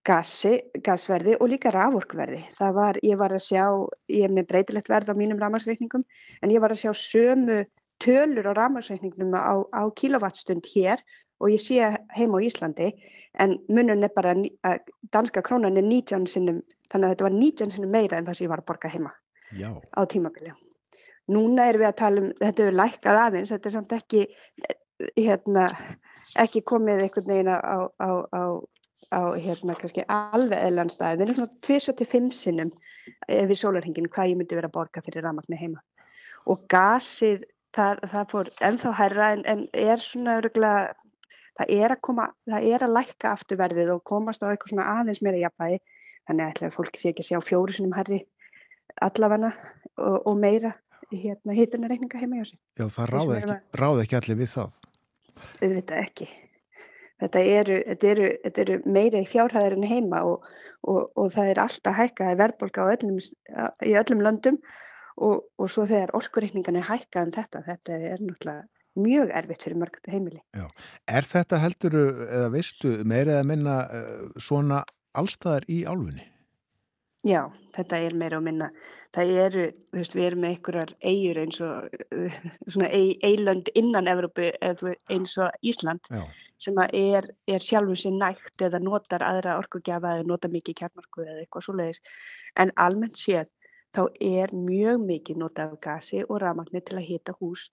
gasi, gasverði og líka raforkverði. Það var, ég var að sjá, ég er með breytilegt verð á mínum ramarsreikningum, en ég var að sjá sömu tölur á ramarsreikningnum á, á kilowattstund hér og ég sé heima á Íslandi en munun er bara að danska krónan er 19 sinnum þannig að þetta var 19 sinnum meira en það sem ég var að borga heima Já. á tímabili. Núna erum við að tala um, þetta er lækkað aðeins, þetta er samt ekki, hérna, ekki komið einhvern veginn á, á, á, á hérna kannski alveg eðlan staði. Það er svona 25 sinnum við sólarhingin hvað ég myndi vera að borga fyrir ramagni heima. Og gasið það, það fór ennþá herra en, en er svona öruglega, það er að koma, það er að lækka afturverðið og komast á eitthvað svona aðeins meira jafnvægi þannig að fólki sé ekki að sjá fjóru sinum herri allafanna og, og meira hérna hittunarreikninga heima hjá sig. Já það ráði ekki, ráð ekki allir við það. Veitum ekki. Þetta eru, þetta eru, þetta eru meira í fjárhæðar en heima og, og, og það er alltaf hækkaði verðbolga öllum, í öllum löndum og, og svo þegar orkureikningan er hækkað um þetta, þetta er náttúrulega mjög erfitt fyrir mörgum heimili. Já. Er þetta heldur eða veistu meira eða minna uh, svona allstaðar í álfunni? Já, þetta er meira og minna. Það eru, þú veist, við erum með einhverjar eigur eins og svona eilönd innan Evrópu eins og Ísland Já. sem er, er sjálfum sér nægt eða notar aðra orkugjafa eða notar mikið kjarnorku eða eitthvað svo leiðis. En almennt séð þá er mjög mikið nota af gasi og rafmagni til að hita hús.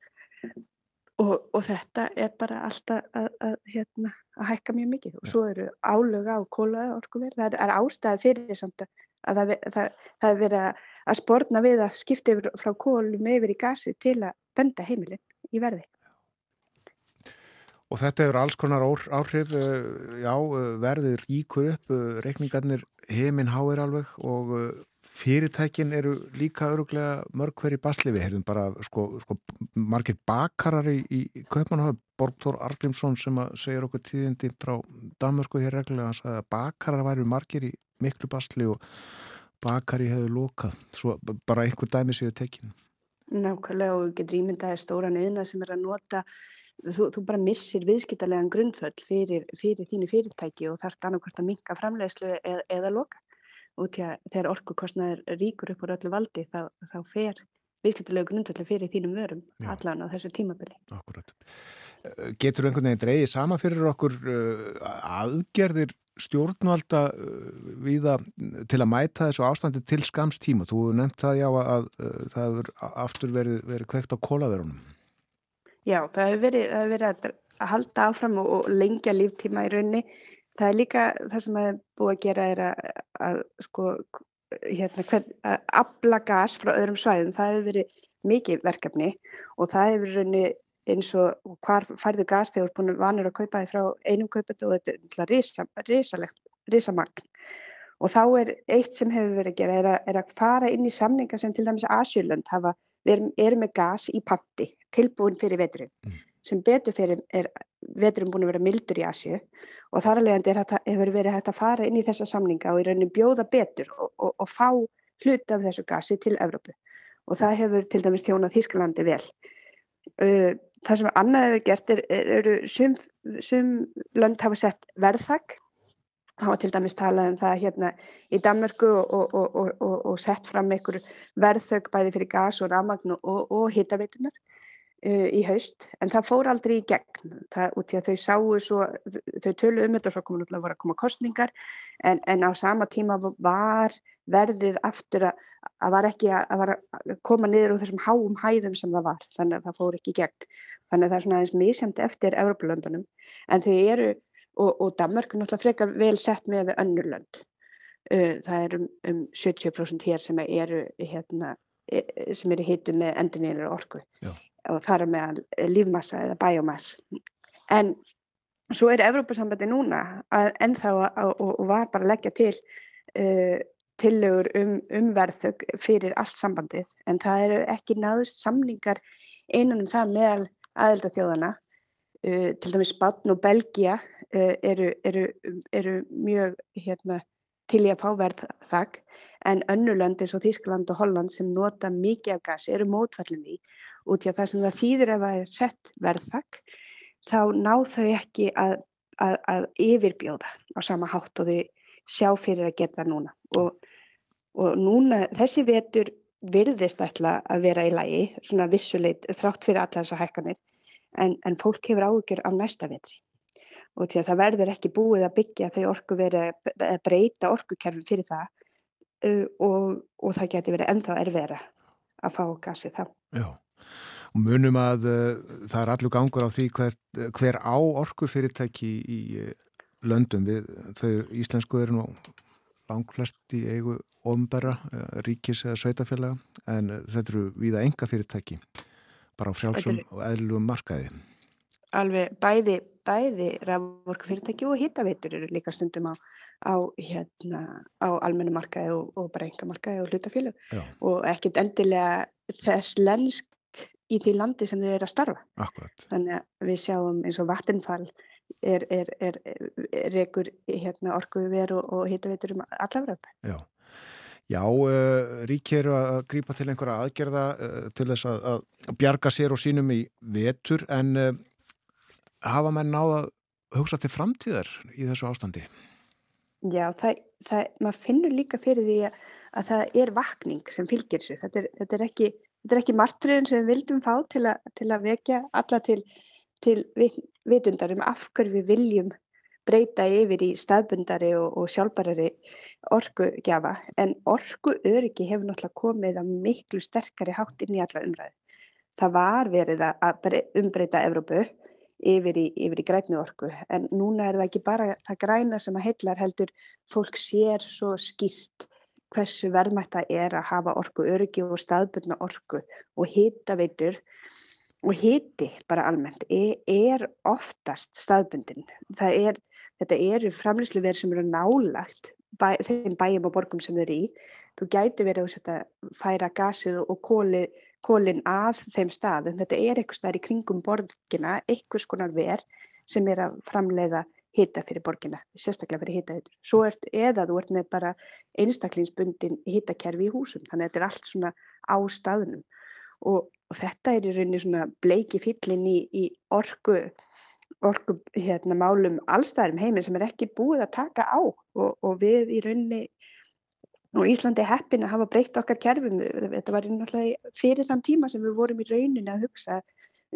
Og, og þetta er bara alltaf að, að, hérna, að hækka mjög mikið. Og svo eru álöga á kólaða orkuverð, það er ástæði fyrir samt að það, það, það er verið að spórna við að skipta yfir frá kólum yfir í gasi til að benda heimilin í verði. Og þetta hefur alls konar áhrif, já, verðið ríkur upp, reikningarnir heiminn háir alveg og fyrirtækin eru líka öruglega mörg hverju basli. Við heyrðum bara sko, sko margir bakarar í, í Kaupanhof, Borgtór Argrímsson sem segir okkur tíðindi frá Danmörku hér reglulega, hann sagði að bakarar væri margir í miklu basli og bakari hefur lokað. Svo bara einhver dæmi séu tekinu Nákvæmlega og við getum ímyndaði stóra neðina sem er að nota. Þú, þú bara missir viðskiptarlegan grundföll fyrir, fyrir þínu fyrirtæki og þarf annarkvæmt að minka framleiðslu eða, eða loka að þegar orkukostnaður ríkur upp úr öllu valdi þá, þá fer viðskiptilegu grundvöldu fyrir þínum vörum Já. allan á þessu tímabili. Akkurat. Eh, getur einhvern veginn dreyið sama fyrir okkur uh, aðgerðir stjórnvalda uh, viða til að mæta þessu ástandi til skamstíma? Þú nefnt það já að, að, að það hefur aftur verið, verið kveikt á kólaverunum. Já, það hefur verið, hefur verið að, halda áfram og, og lengja líftíma í raunni það er líka það sem er búið að gera er að, að sko hérna, hvern, að abla gas frá öðrum svæðum, það hefur verið mikið verkefni og það hefur verið eins og hvar færðu gas þegar þú er búin vanur að kaupa þig frá einum kaupet og þetta er risa, risalegt, risamagn. Og þá er eitt sem hefur verið að gera er að, er að fara inn í samninga sem til dæmis Asjölund hafa, við erum með gas í panti tilbúin fyrir veturinn. Mm sem betur fyrir er veturum búin að vera mildur í Asju og þar alveg hefur verið hægt að fara inn í þessa samninga og í rauninni bjóða betur og, og, og fá hlut af þessu gasi til Evrópu. Og það hefur til dæmis tjónað Þísklandi vel. Það sem annað hefur gert er, eru sum, sum lönd hafa sett verðþakk hafa til dæmis talað um það hérna í Danmörku og, og sett fram einhver verðþögg bæði fyrir gas og ramagn og hittaveitunar uh, í haust en það fór aldrei í gegn. Það, út í að þau sáu svo, þau tölu um þetta og svo komu náttúrulega að voru að koma kostningar en, en á sama tíma var verðið aftur að, að var ekki að, að, að koma niður úr þessum háum hæðum sem það var þannig að það fór ekki í gegn. Þannig að það er svona aðeins mísjönd eftir Evropalöndunum en þau eru og, og Danmark er náttúrulega frekar vel sett með við önnurlönd uh, það er um, um 70% hér sem eru hérna e, sem eru hittu með endurniðinir orku. Já og þar með lífmassa eða biomass. En svo er Evrópussambandi núna að ennþá og var bara að leggja til uh, tillögur um, um verðug fyrir allt sambandið en það eru ekki náðust samningar einanum það meðal aðeldathjóðana. Uh, til dæmis Spatn og Belgia uh, eru, eru, eru mjög hérna, til í að fá verðþag en önnulönd eins og Þískland og Holland sem nota mikið af gas eru mótfallinni út í að það sem það þýðir ef það er sett verðfag þá ná þau ekki að, að, að yfirbjóða á sama hátt og þau sjá fyrir að geta núna. Og, og núna þessi vetur virðist ætla að vera í lagi svona vissuleit þrátt fyrir allar þessar hækkanir en, en fólk hefur ágjör á næsta vetri og því að það verður ekki búið að byggja þau orku verið að breyta orkukerfum fyrir það uh, og, og það getur verið ennþá erfera að fá gasi þá. Já, og munum að uh, það er allur gangur á því hver, hver á orkufyrirtæki í, í löndum við þau íslensku eru nú langflest í eigu ombera, uh, ríkis eða sveitafélaga en þetta eru viða enga fyrirtæki bara á frjálsum og eðlugum markaði. Alveg bæði, bæði raforkufyrirtæki og hittaveitur eru líka stundum á, á, hérna, á almennu markaði og, og bara enga markaði og hlutafélag og ekkert endilega þess lensk í því landi sem þau eru að starfa. Akkurat. Þannig að við sjáum eins og vatnfall er, er, er, er rekur hérna, orkuver og, og hittaveitur um allafröp. Já, Já uh, ríki eru að grípa til einhverja aðgerða uh, til þess að, að bjarga sér og sínum í vetur en uh, hafa menn náða að hugsa til framtíðar í þessu ástandi? Já, það, það, maður finnur líka fyrir því að, að það er vakning sem fylgir þessu. Þetta, er ekki þetta er ekki martriðin sem við vildum fá til, a, til að vekja alla til, til vitundar um af hverju við viljum breyta yfir í staðbundari og, og sjálfbarari orkugjafa en orku öryggi hefur náttúrulega komið að miklu sterkari hátt inn í alla umræðu. Það var verið að umbreyta Evrópu yfir í, í grænu orku en núna er það ekki bara það græna sem að heillar heldur fólk sér svo skýrt hversu verðmætt það er að hafa orku öryggi og staðbundna orku og hitaveitur og hiti bara almennt er, er oftast staðbundin. Er, þetta eru framlýsluverð sem eru nálagt bæ, þeim bæjum og borgum sem eru í. Þú gæti verið að færa gasið og kóli, kólin að þeim stað en þetta er eitthvað staðar í kringum borgina, einhvers konar verð sem er að framleiða hita fyrir borgina, sérstaklega fyrir hitaveitur. Svo er, eða þú ert með bara einstaklingsbundin hitakerfi í húsum, þannig að þetta er allt svona á staðnum og, og þetta er í rauninni svona bleiki fyllin í, í orku, orku hérna, málum allstæðum heiminn sem er ekki búið að taka á og, og við í rauninni og Íslandi heppin að hafa breytt okkar kerfum, þetta var náttúrulega fyrir þann tíma sem við vorum í rauninni að hugsa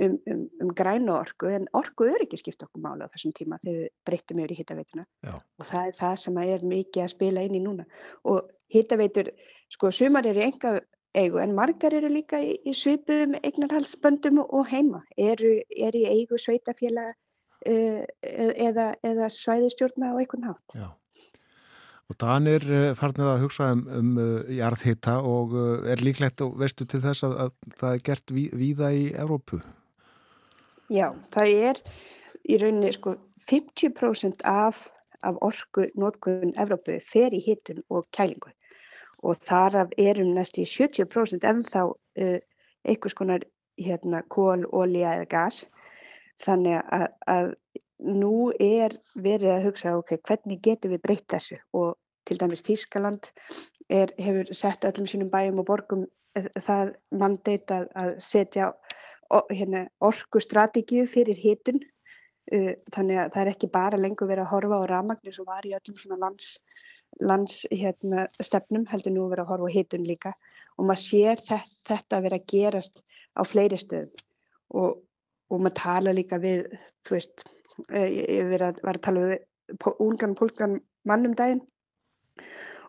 um, um, um grænu orku en orku er ekki skipt okkur mála á þessum tíma þegar við breyttum yfir í hittaveituna og það er það sem er mikið að spila inn í núna. Og hittaveitur, sko sumar eru enga eigu en margar eru líka í, í svipuðum eignarhalsböndum og heima, eru, eru í eigu sveitafélag uh, eða, eða svæðistjórna á einhvern hátt. Já. Og Danir eh, farnir að hugsa um, um uh, jarðhitta og uh, er líklegt og veistu til þess að, að það er gert ví, víða í Evrópu? Já, það er í rauninni sko 50% af, af orgu nótkunn Evrópu fer í hittun og kælingu og þar af erum næst í 70% ennþá uh, einhvers konar hérna kól, ólíja eða gas þannig að, að nú er verið að hugsa ok, hvernig getum við breytt þessu? Og til dæmis Þískaland er, hefur sett öllum sínum bæjum og borgum eh, það mandeit að, að setja hérna, orkustrategíu fyrir hitun. Uh, þannig að það er ekki bara lengur verið að horfa á ramagnir sem var í öllum svona lands, lands hérna, stefnum heldur nú verið að horfa á hitun líka. Og maður sér þetta, þetta vera að gerast á fleiri stöðum. Og, og maður tala líka við þú veist, ég var að, var að tala við ungan pólkan mannum daginn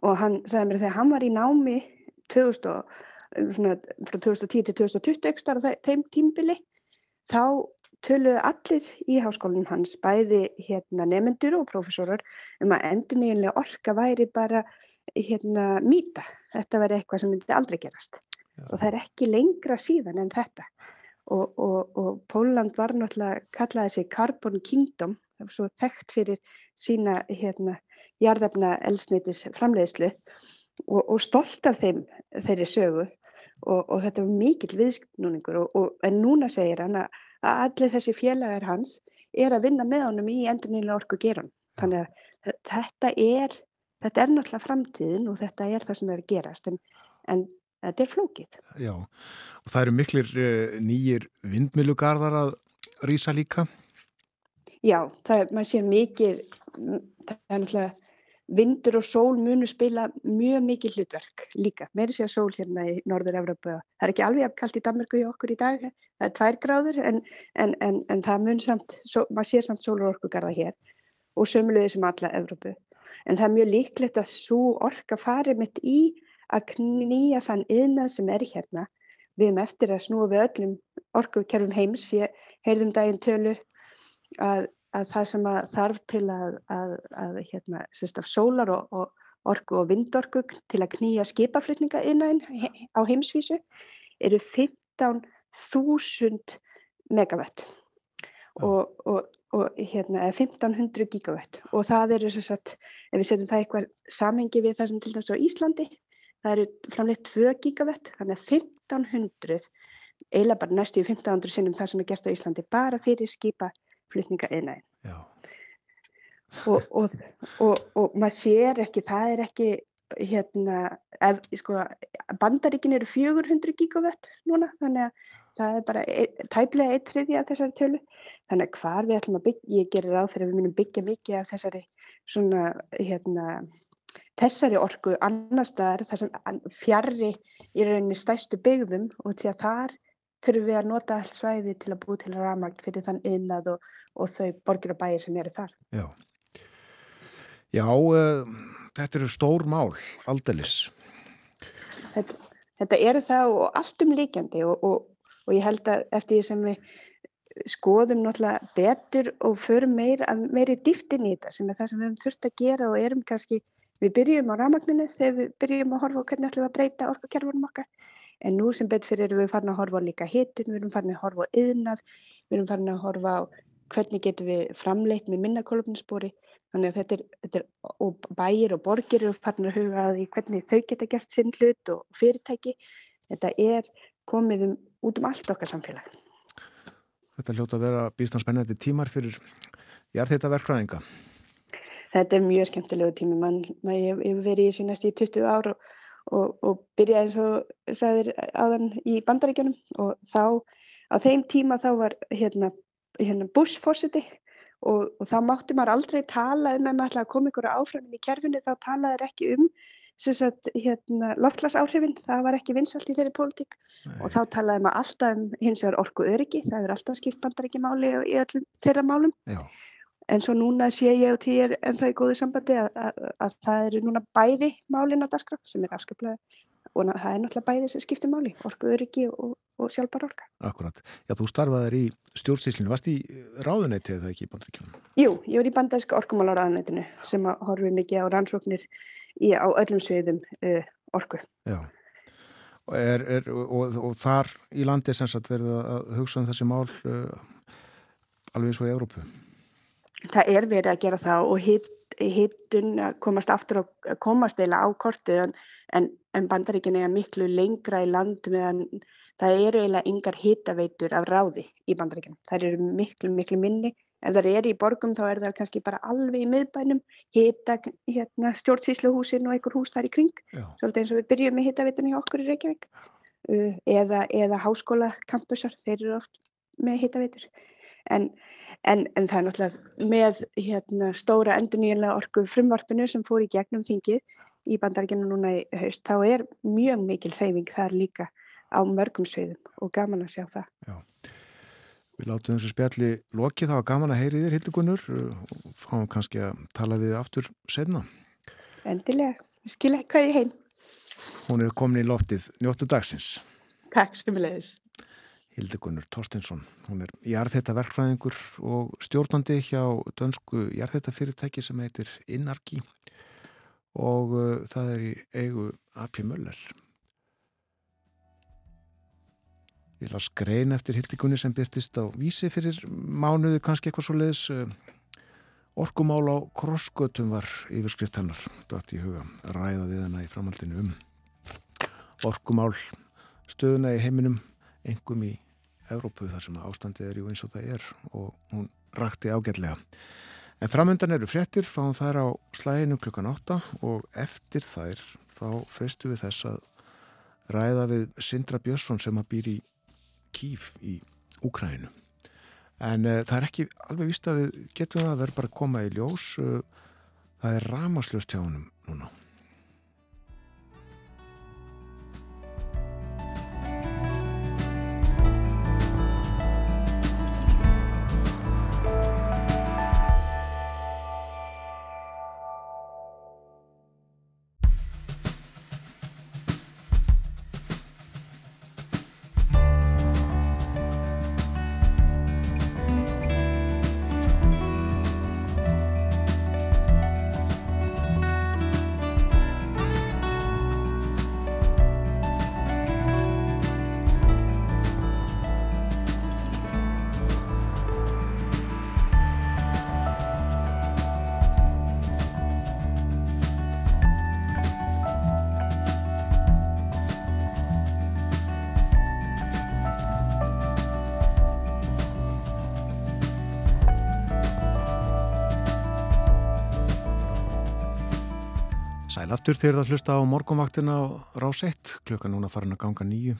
og hann sagði mér þegar hann var í námi 2000 svona, frá 2010 til 2020 ekstar á þeim tímbili þá töluðu allir í háskólinum hans bæði hérna, nefnendur og profesorar um að endur nýjanlega orka væri bara hérna, mýta. Þetta væri eitthvað sem myndi aldrei gerast. Já. og það er ekki lengra síðan en þetta og, og, og Póland var náttúrulega kallaði sig Carbon Kingdom svo þekkt fyrir sína hérna, jarðefna elsneitis framleiðslu og, og stolt af þeim þeirri sögu. Og, þetta var mikill viðskipnúningur en núna segir hann að allir þessi félagar hans er að vinna með honum í endurnilega orku geran þannig að þetta er þetta er náttúrulega framtíðin og þetta er það sem er að gerast. En, en þetta er flókið. Já, og það eru miklir uh, nýjir vindmilugarðar að rýsa líka. Já, það er, maður sé mikið það er náttúrulega vindur og sól munu spila mjög mikið hlutverk líka, meiri sé að sól hérna í Norður-Európa, það er ekki alveg afkallt í Danmarku í okkur í dag, það er tvær gráður en, en, en, en það mun samt svo, maður sé samt sólur orkugarða hér og sömulegði sem alla Európu en það er mjög líklegt að svo orka farið mitt í að knýja þann yðnað sem er hérna. Við erum eftir að snúa við öllum orkukerfum heims, ég heyrðum daginn tölu að að það sem að þarf til að, að, að hérna, sólar og, og orku og vindorku til að knýja skipaflutninga innan á heimsvísu eru 15.000 megawatt og, og, og hérna, 1500 gigawatt og það eru svo að ef við setjum það eitthvað samengi við það sem til dæmis á Íslandi það eru framleitt 2 gigawatt þannig að 1500 eiginlega bara næstu í 1500 sinnum það sem er gert á Íslandi bara fyrir skipa flutninga eðnaðin og, og, og, og maður sér ekki, það er ekki hérna, ef, sko, bandaríkin eru 400 gigavött núna, þannig að það er bara e, tæplega eitt hriði af þessari tölu, þannig að hvar við ætlum að byggja, ég gerir ráð fyrir að við munum byggja mikið af þessari svona, hérna, þessari orku annar staðar, þar sem fjarrri í rauninni stæstu byggðum og því að þar þurfum við að nota allt svæði til að búið til rafmagn fyrir þann innað og, og þau borgir og bæir sem eru þar. Já, Já uh, þetta eru stór mál, aldelis. Þetta, þetta eru það og allt um líkjandi og, og, og ég held að eftir því sem við skoðum náttúrulega betur og förum meir, meiri dýftin í þetta sem er það sem við höfum þurft að gera og erum kannski, við byrjum á rafmagninu þegar við byrjum að horfa og hvernig ætlum við að breyta orkukerfunum okkar En nú sem betur fyrir erum við farin að horfa á líka hitun, við erum farin að horfa á yðnað, við erum farin að horfa á hvernig getum við framleitt með minna kolumnispori. Þannig að þetta er, þetta er, og bæir og borgir eru farin að huga að því hvernig þau geta gert sinn hlut og fyrirtæki. Þetta er komið um, út um allt okkar samfélag. Þetta hljóta að vera býstanspennandi tímar fyrir jarðhita verkfræðinga. Þetta er mjög skemmtilegu tími. Man, man, ég hef verið í þessu næst í 20 ár og, og, og byrjaði eins og sagðir áðan í bandaríkjunum. Og þá á þeim tíma þá var hérna, hérna Bush fórsiti og, og þá mátti maður aldrei tala um að maður ætlaði að koma ykkur áframinn í kerfinu. Þá talaði ekki um Sagt, hérna, loftglasáhrifin, það var ekki vinsalt í þeirri pólitík. Og þá talaði maður alltaf um hins vegar orku öryggi, það er alltaf skipt bandar ekki máli í öllum þeirra málum. Já. En svo núna sé ég og týr en það er góðið sambandi að, að, að það eru núna bæði málin á dagskraf sem er afskaplega og það er náttúrulega bæði sem skiptir máli, orku öryggi og, og sjálfbar orka. Akkurat. Já, þú starfaðir í stjórnsýslinu, varst í ráðunæti eða ekki í bandaríkjum? Jú, ég var í bandaríska orkumálaráðunætinu sem horfið mikið á rannsóknir í, á öllum sviðum uh, orku. Já, er, er, og, og þar í landi sem sagt verið að hugsa um þessi mál uh, alveg eins og í Európu? Það er verið að gera það og hitt hittun að komast aftur og komast eða á kortið en, en, en bandaríkin er miklu lengra í land meðan það eru eiginlega yngar hittaveitur af ráði í bandaríkinum. Það eru miklu, miklu minni. Ef það eru í borgum þá er það kannski bara alveg í miðbænum. Hita hérna, stjórnsísluhúsin og einhver hús þar í kring. Svolítið eins og við byrjum með hitaveitunni hjá okkur í Reykjavík. Uh, eða, eða háskóla kampusar, þeir eru oft með hitaveitur. En, en, en það er náttúrulega með hérna, stóra endurníðanlega orku frumvarpinu sem fór í gegnum þingið í bandaríkinu núna í haust, þá er mjög mikil hreyfing þar líka á mörgum sviðum og gaman að sjá það Já Við látum þessu spjalli lokið, það var gaman að heyri þér Hildigunnur og fáum kannski að tala við aftur senna. Endilega, skilja hvað ég heim. Hún er komin í loftið njóttu dagsins. Takk skumulegis. Hildigunnur Torstinsson, hún er jarðhættaverkfræðingur og stjórnandi hjá dönsku jarðhættafyrirtæki sem heitir Innarki og uh, það er í eigu Apja Möller. Ég las grein eftir hildikunni sem byrtist á vísi fyrir mánuði kannski eitthvað svo leiðis. Eh, orkumál á krossgötum var yfirskrift hennar. Dætt í huga ræða við hennar í framhaldinu um orkumál stöðuna í heiminum, engum í Evrópu þar sem ástandið er jú eins og það er og hún rakti ágætlega. En framöndan eru fréttir, fáum þær á slæginu klukkan 8 og eftir þær þá freistu við þess að ræða við Sindra Björnsson sem að býr í Kív í Úkræninu. En uh, það er ekki alveg vist að við getum það að vera bara að koma í ljós. Uh, það er ramaslöst hjá núna. aftur þegar það hlusta á morgunvaktina á rás 1, klukka núna farin að ganga nýju.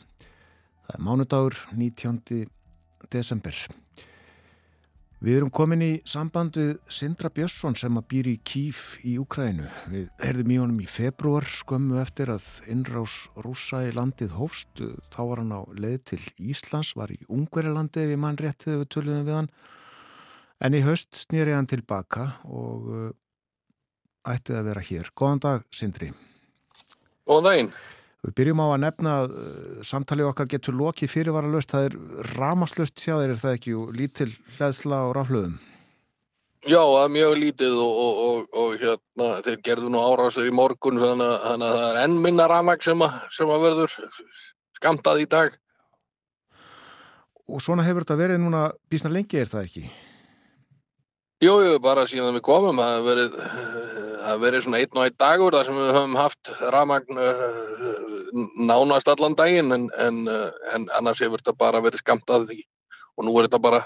Það er mánudagur 19. desember. Við erum komin í samband við Sindra Björnsson sem að býr í Kíf í Ukrænu. Við erðum í honum í februar skömmu eftir að innrás rúsa í landið hófst. Þá var hann á leið til Íslands, var í Ungverilandi ef ég mann rétt þegar við töluðum við hann. En í höst snýri hann tilbaka og ættið að vera hér. Góðan dag, Sindri. Góðan daginn. Við byrjum á að nefna að uh, samtalið okkar getur lokið fyrirvara löst. Það er ramaslöst sjá þeir, er það ekki? Lítil hlæðsla og raflöðum. Já, það er mjög lítið og, og, og, og hérna, þeir gerðu nú árásir í morgun þannig að það er enn minna ramag sem, sem að verður skamtað í dag. Og svona hefur þetta verið núna bísna lengi, er það ekki? Jú, jú, bara síðan við komum, það hefur verið, það hefur verið svona einn og einn dagur þar sem við höfum haft rafmagn uh, nánast allan daginn en, en, uh, en annars hefur þetta bara verið skamtað því og nú er þetta bara,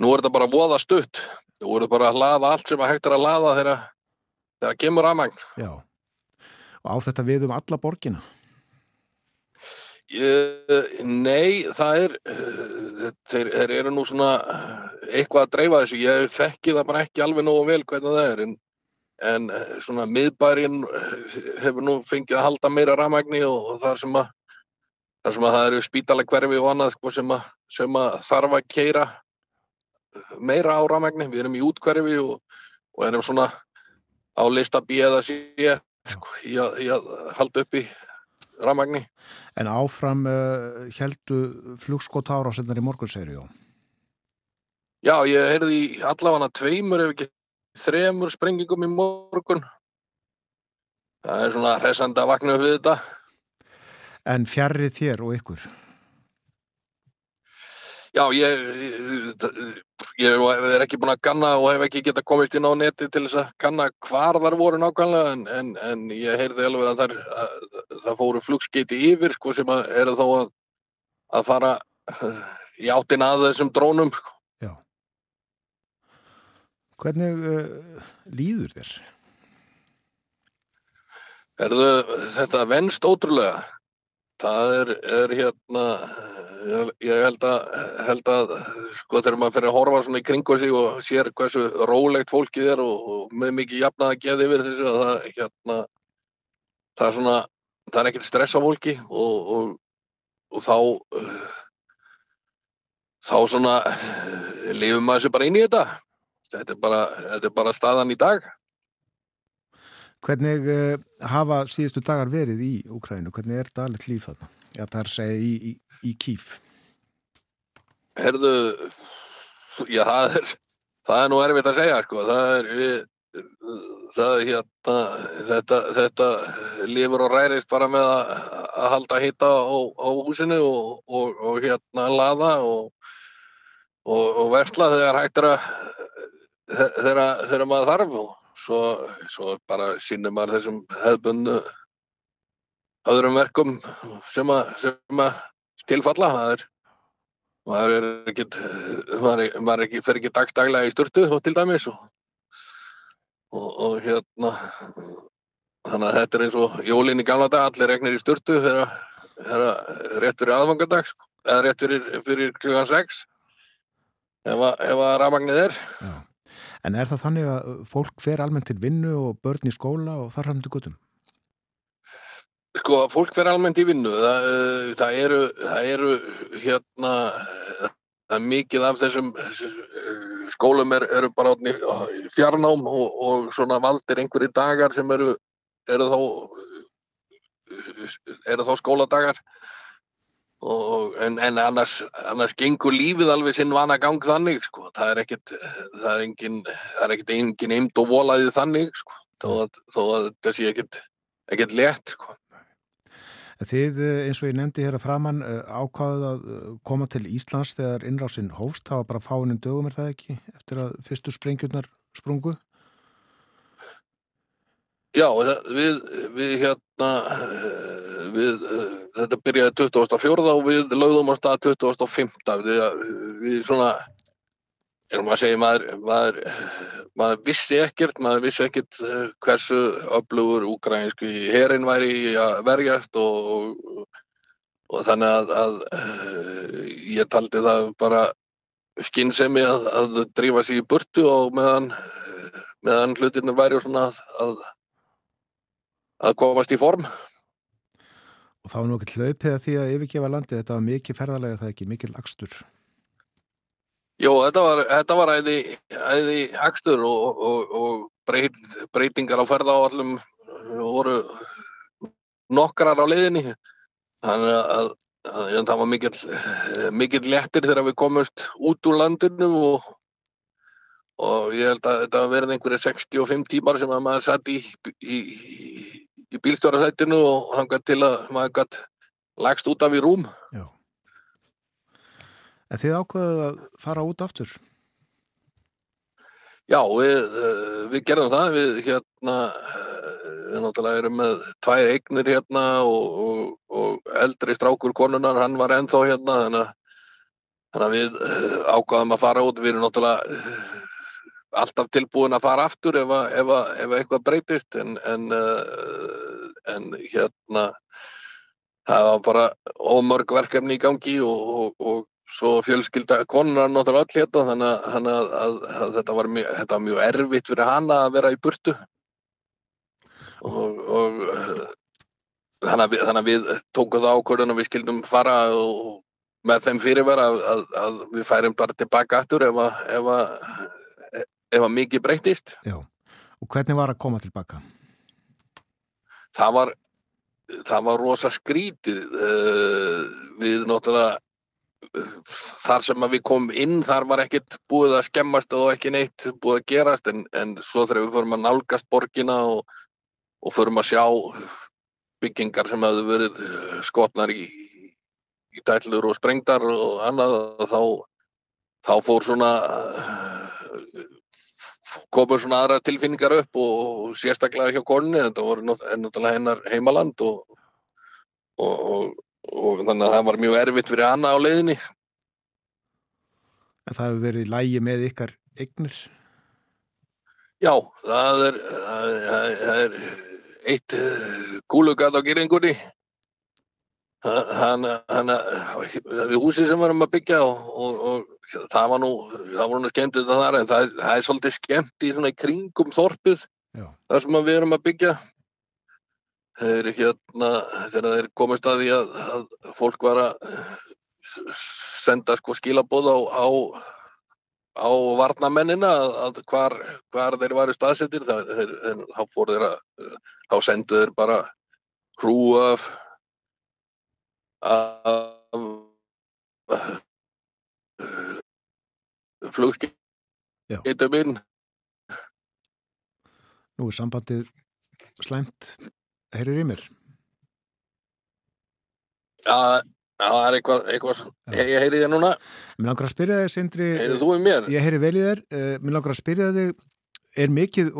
nú er þetta bara voða stutt. Nú er þetta bara að laða allt sem að hægt er að laða þegar, þegar kemur rafmagn. Já. Og á þetta við um alla borgina? Ég, nei, það er, uh, þeir, þeir eru nú svona eitthvað að dreifa þessu. Ég þekki það bara ekki alveg nógu vel hvernig það er en, en uh, svona miðbærin uh, hefur nú fengið að halda meira rafmagni og, þar sem að þar sem að það eru spítaleg hverfi og annað sko, sem, að, sem að þarf að keira meira á rafmagni. Við erum í útkverfi og, og erum svona á lista B eða C sko, í, að, í að halda upp í rafmagni. En áfram uh, heldu flugskot ára sennar í morgunseri, já? Ég heyrði allavega tveimur ef ekki þremur sprengingum í morgun. Það er svona hressandi að vakna upp við þetta. En fjarrið þér og ykkur? Já, ég, ég, ég er ekki búin að ganna og hef ekki geta komist inn á neti til þess að ganna hvar þar voru nákvæmlega en, en, en ég heyrði alveg að, þar, að það fóru flugskeiti yfir sko, sem að eru þó að, að fara í áttin að þessum drónum. Sko. Hvernig uh, líður þér? Erðu, þetta venst ótrúlega. Það er, er hérna ég, ég held að, held að sko þegar maður fyrir að horfa svona í kringu sig og sér hversu rólegt fólkið er og, og með mikið jafnað að geða yfir þessu að það, hérna, það er svona, það er ekkert stress á fólki og, og, og þá, þá svona lifum maður sér bara inn í þetta. Þetta er bara, þetta er bara staðan í dag. Hvernig uh, hafa síðustu dagar verið í Úkrænu? Hvernig er þetta alveg líf þarna? Já, það er að segja í, í, í kýf. Herðu, já, það er, það er nú erfitt að segja, sko. Það er, við, það er hérna, þetta, þetta lifur og rærist bara með að, að halda hitta á, á húsinu og, og, og hérna laða og, og versla þegar hægt er að, þegar, maður þarf og svo, svo bara sínir maður þessum hefðbunnu öðrum verkum sem að, tilfalla það er maður er ekkit maður, maður ekki, fer ekki dagstaglega í sturtu til dæmis og, og, og hérna þannig að þetta er eins og jólinn í gamla dag allir regnir í sturtu þegar, rétt fyrir aðfangadag sko, eða rétt fyrir, fyrir klukkan 6 ef að rafmagnið er Já. En er það þannig að fólk fer almennt til vinnu og börn í skóla og þar hafum til gutum? Sko, fólk fer almennt í vinnu. Það, það, eru, það eru hérna, það er mikið af þessum skólum er, eru bara fjarnám og, og svona valdir einhverju dagar sem eru, eru þá, eru þá skóladagar. Og, en, en annars, annars gengur lífið alveg sinn vana gang þannig sko. það er ekkert það er engin, það er ekkert engin eind og volaðið þannig sko. þó að, að það sé ekkert ekkert létt sko. Þið eins og ég nefndi hér að framann ákvaðuð að koma til Íslands þegar innrásinn hófst, það var bara fáinnum dögum er það ekki, eftir að fyrstu sprengjurnar sprungu? Já, við, við hérna, við, þetta byrjaði 2004 og við lögðum á stað 2005. Við, við svona, erum að segja, maður, maður, maður vissi ekkert, maður vissi ekkert hversu öflugur úgrænsku herin væri að verjast og, og, þannig að, að ég taldi það bara skinnsemi að, að drífa sér í burtu og meðan, meðan hlutirnir væri svona að að komast í form. Og þá er nú ekki hlaupið að því að yfirgefa landi, þetta var mikið ferðarlega það ekki, mikið lagstur. Jó, þetta var, þetta var æði, æði akstur og, og, og breyt, breytingar á ferðaáallum voru nokkrar á leiðinni. Þannig að, að, að það var mikill, mikill lettir þegar við komumst út úr landinu og, og ég held að þetta verði einhverju 65 tímar sem að maður satt í, í, í bílstjórasætinu og hann gætt til að maður gætt lagst út af í rúm. Já. En þið ákveðuð að fara út aftur? Já, við, uh, við gerðum það, við hérna, uh, við náttúrulega erum með tvær eignir hérna og, og, og eldri strákur konunar, hann var ennþá hérna, þannig að, þannig að við uh, ákvaðum að fara út, við erum náttúrulega alltaf tilbúin að fara aftur ef, að, ef, að, ef eitthvað breytist, en, en, uh, en hérna, það var bara ómörg verkefni í gangi og, og svo fjölskylda konunar náttúrulega öll hérna þannig að, þannig að, að, að þetta, var mjög, þetta var mjög erfitt fyrir hana að vera í burtu. Og, og þannig, að við, þannig að við tókum það ákvörðun og við skildum fara og með þeim fyrirvera að við færum bara tilbaka aftur að að, ef að mikið breytist Já, og hvernig var að koma tilbaka? Það var það var rosa skrítið eh, við náttúrulega þar sem við komum inn þar var ekkert búið að skemmast og ekki neitt búið að gerast en, en svo þegar við förum að nálgast borgina og, og förum að sjá byggingar sem hefðu verið skotnar í, í dællur og sprengdar og annað þá, þá fór svona komur svona aðra tilfinningar upp og sérstaklega hjá konni þetta voru náttúrulega hennar heimaland og, og, og þannig að það var mjög erfitt fyrir hana á leiðinni. En það hefur verið lægi með ykkar eignir? Já, það er, það er, það er eitt gúlugat á geringunni. Þannig að við húsið sem varum að byggja og, og, og það var nú, það voru nú skemmt þetta þar en það, það er svolítið skemmt í svona í kringum þorpið Já. þar sem við erum að byggja þeir hérna, þegar þeir komist að því að, að fólk var að senda sko skilabóð á, á, á varnamennina að, að hvar, hvar þeir varu staðsettir þá fór þeir að þá sendu þeir bara hrú af af flugskeitum inn Nú er sambandið slæmt Heyrir í mér? Já, það er eitthvað, eitthvað ég heyri þér núna. Mér langar að spyrja þig, Sindri. Mér? Ég heyri vel í þér. Eh, mér langar að spyrja þig, er mikið,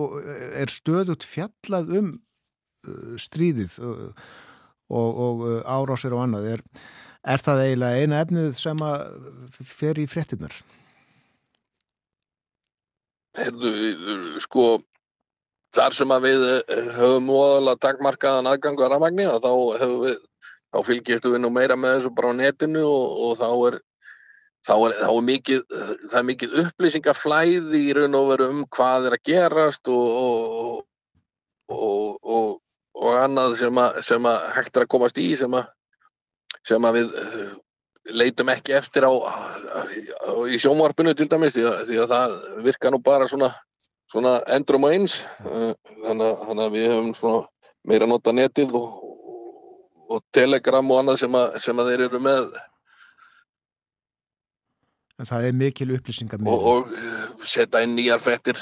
er stöðut fjallað um eh, stríðið og, og, og árásir og annað? Er, er það eiginlega eina efnið sem að fer í fréttinnar? Heyrðu, sko, þar sem að við eh, höfum óaðalega takmarkaðan aðgangu að rafmagni þá, við, þá fylgjast við nú meira með þessu bara á netinu og, og þá er þá er, þá er mikið það er mikið upplýsingaflæði í raun og veru um hvað er að gerast og og, og, og annað sem að, sem að hægt er að komast í sem að, sem að við eh, leitum ekki eftir á, í sjónvarpinu til dæmis því að, því að það virka nú bara svona svona endrum og eins. Eh, þannig að við hefum meira nota netið og, og telegram og annað sem að, sem að þeir eru með. En það er mikil upplýsingar og, og eh, setja inn nýjar frettir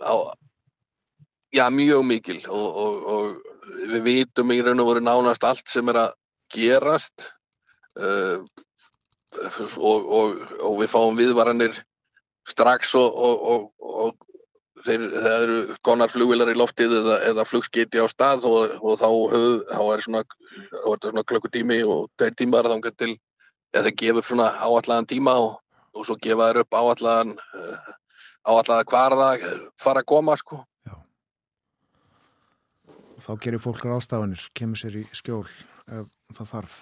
á já mjög mikil og, og við vitum í raun og voru nánast allt sem er að gerast uh, og við fáum viðvaranir strax og, og þeir, það eru konar flugvilar í loftið eða, eða flugskiti á stað og, og þá, höf, þá er svona, svona klukkutími og tveir tímar þá getur ja, þeir gefa upp svona áallan tíma og, og svo gefa þeir upp áallan uh, áallan hvar það fara að koma sko. Þá gerir fólk rástafanir, kemur sér í skjól ef það þarf.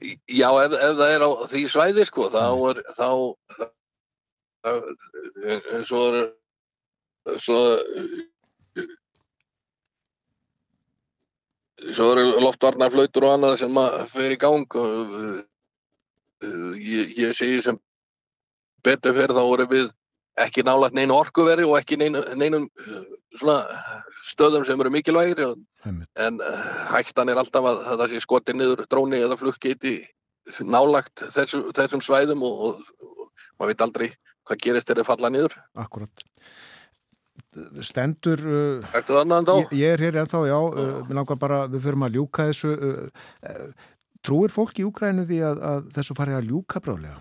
Já, ef, ef það er á því svæði sko, þá er, þá, eins og svo svo eru loftvarnarflautur og annað sem að fer í gang og ég, ég segi sem betur fyrir þá voru við ekki nálagt neina orkuveri og ekki neina, neinum stöðum sem eru mikilvægir en hættan er alltaf að það sé skoti niður dróni eða flugggeiti nálagt þessum, þessum svæðum og, og maður veit aldrei hvað gerist þegar þið falla niður. Akkurat. stendur ennþá? ég, ég er hér ennþá, já, mér langar bara við förum að ljúka þessu trúir fólk í Úgrænu því að, að þessu fari að ljúka brálega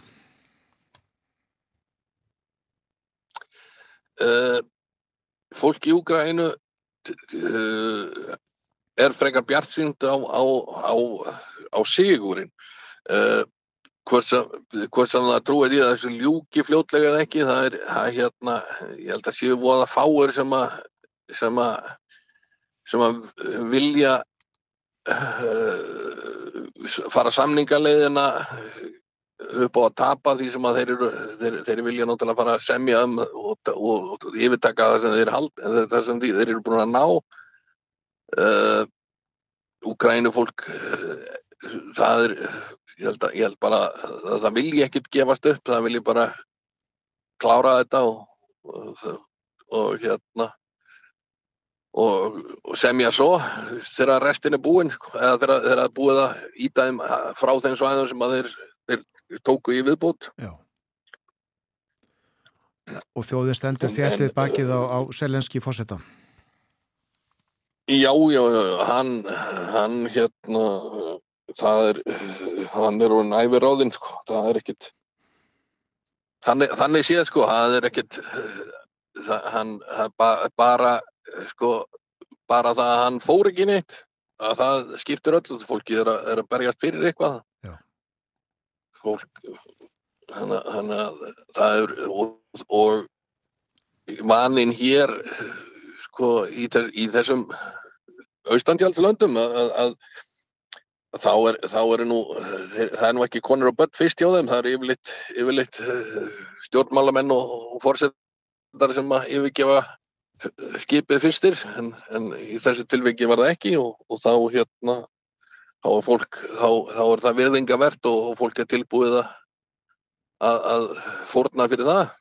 Uh, fólk í Úgrænu uh, er frekar bjart sínd á, á, á, á sigurinn. Uh, hvort sem, það trúið í að þessu ljúki fljótlega eða ekki, það er, er hérna, ég held að séu voða fáir sem að, sem að, sem að vilja fara samningaleiðina upp á að tapa því sem að þeir, eru, þeir, þeir vilja náttúrulega fara að semja um og, og, og yfirtaka það sem þeir hald, það sem þeir, eru búin að ná uh, Úkrænu fólk uh, það er ég held, að, ég held bara að það vilji ekkit gefast upp, það vilji bara klára þetta og, og, hérna og, og semja svo þegar restin er búinn sko, eða þegar, búið að íta þeim frá þeim svæðum sem að þeir tóku í viðbútt Já. Og þjóðin stendur En- þéttið bakið á, á selenski fósetta. Já, já, já, hann, hann hérna, það er, hann er úr næfiráðinn, sko, það er ekkit, þannig, þannig séð, sko, það er ekkit, það, hann, það ba, bara, sko, bara það að hann fór ekki neitt, að það skiptir öllu, fólki er að, er að berjast fyrir eitthvað. Fólk, hann, hann, það er, og, og vaninn hér, sko, í, þess, í þessum austantjaldslöndum að, að, þá er, þá er nú, það er nú ekki konur og börn fyrst hjá þeim, það er yfirleitt, yfirleitt eh, stjórnmálamenn og, og fórsetar sem að yfirgefa skipið fyrstir, en, en í þessu tilviki var það ekki og, og þá hérna, þá er fólk, þá, þá er það virðingavert og, og fólk er tilbúið að, að, að fórna fyrir það.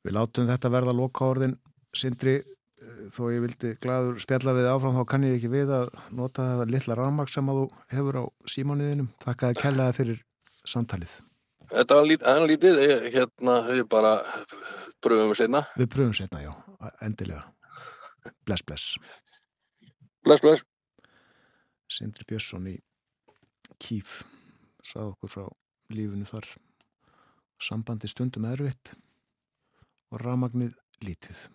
Við látum þetta verða loka orðin Sindri, eh, þó ég vildi gladur spjalla við áfram, þá kann ég ekki við að nota þetta litla rafmaks sem að þú hefur á símániðinum. Þakka þér kærlega fyrir samtalið. Þetta var lít, hann lítið, ég, hérna, við bara pröfum seinna. Við pröfum setna, já, endilega. Bless, bless. Bless, bless. Sindri Björnsson í Kíf sað okkur frá lífinu þar sambandi stundum erfitt og rafmagnið lítið.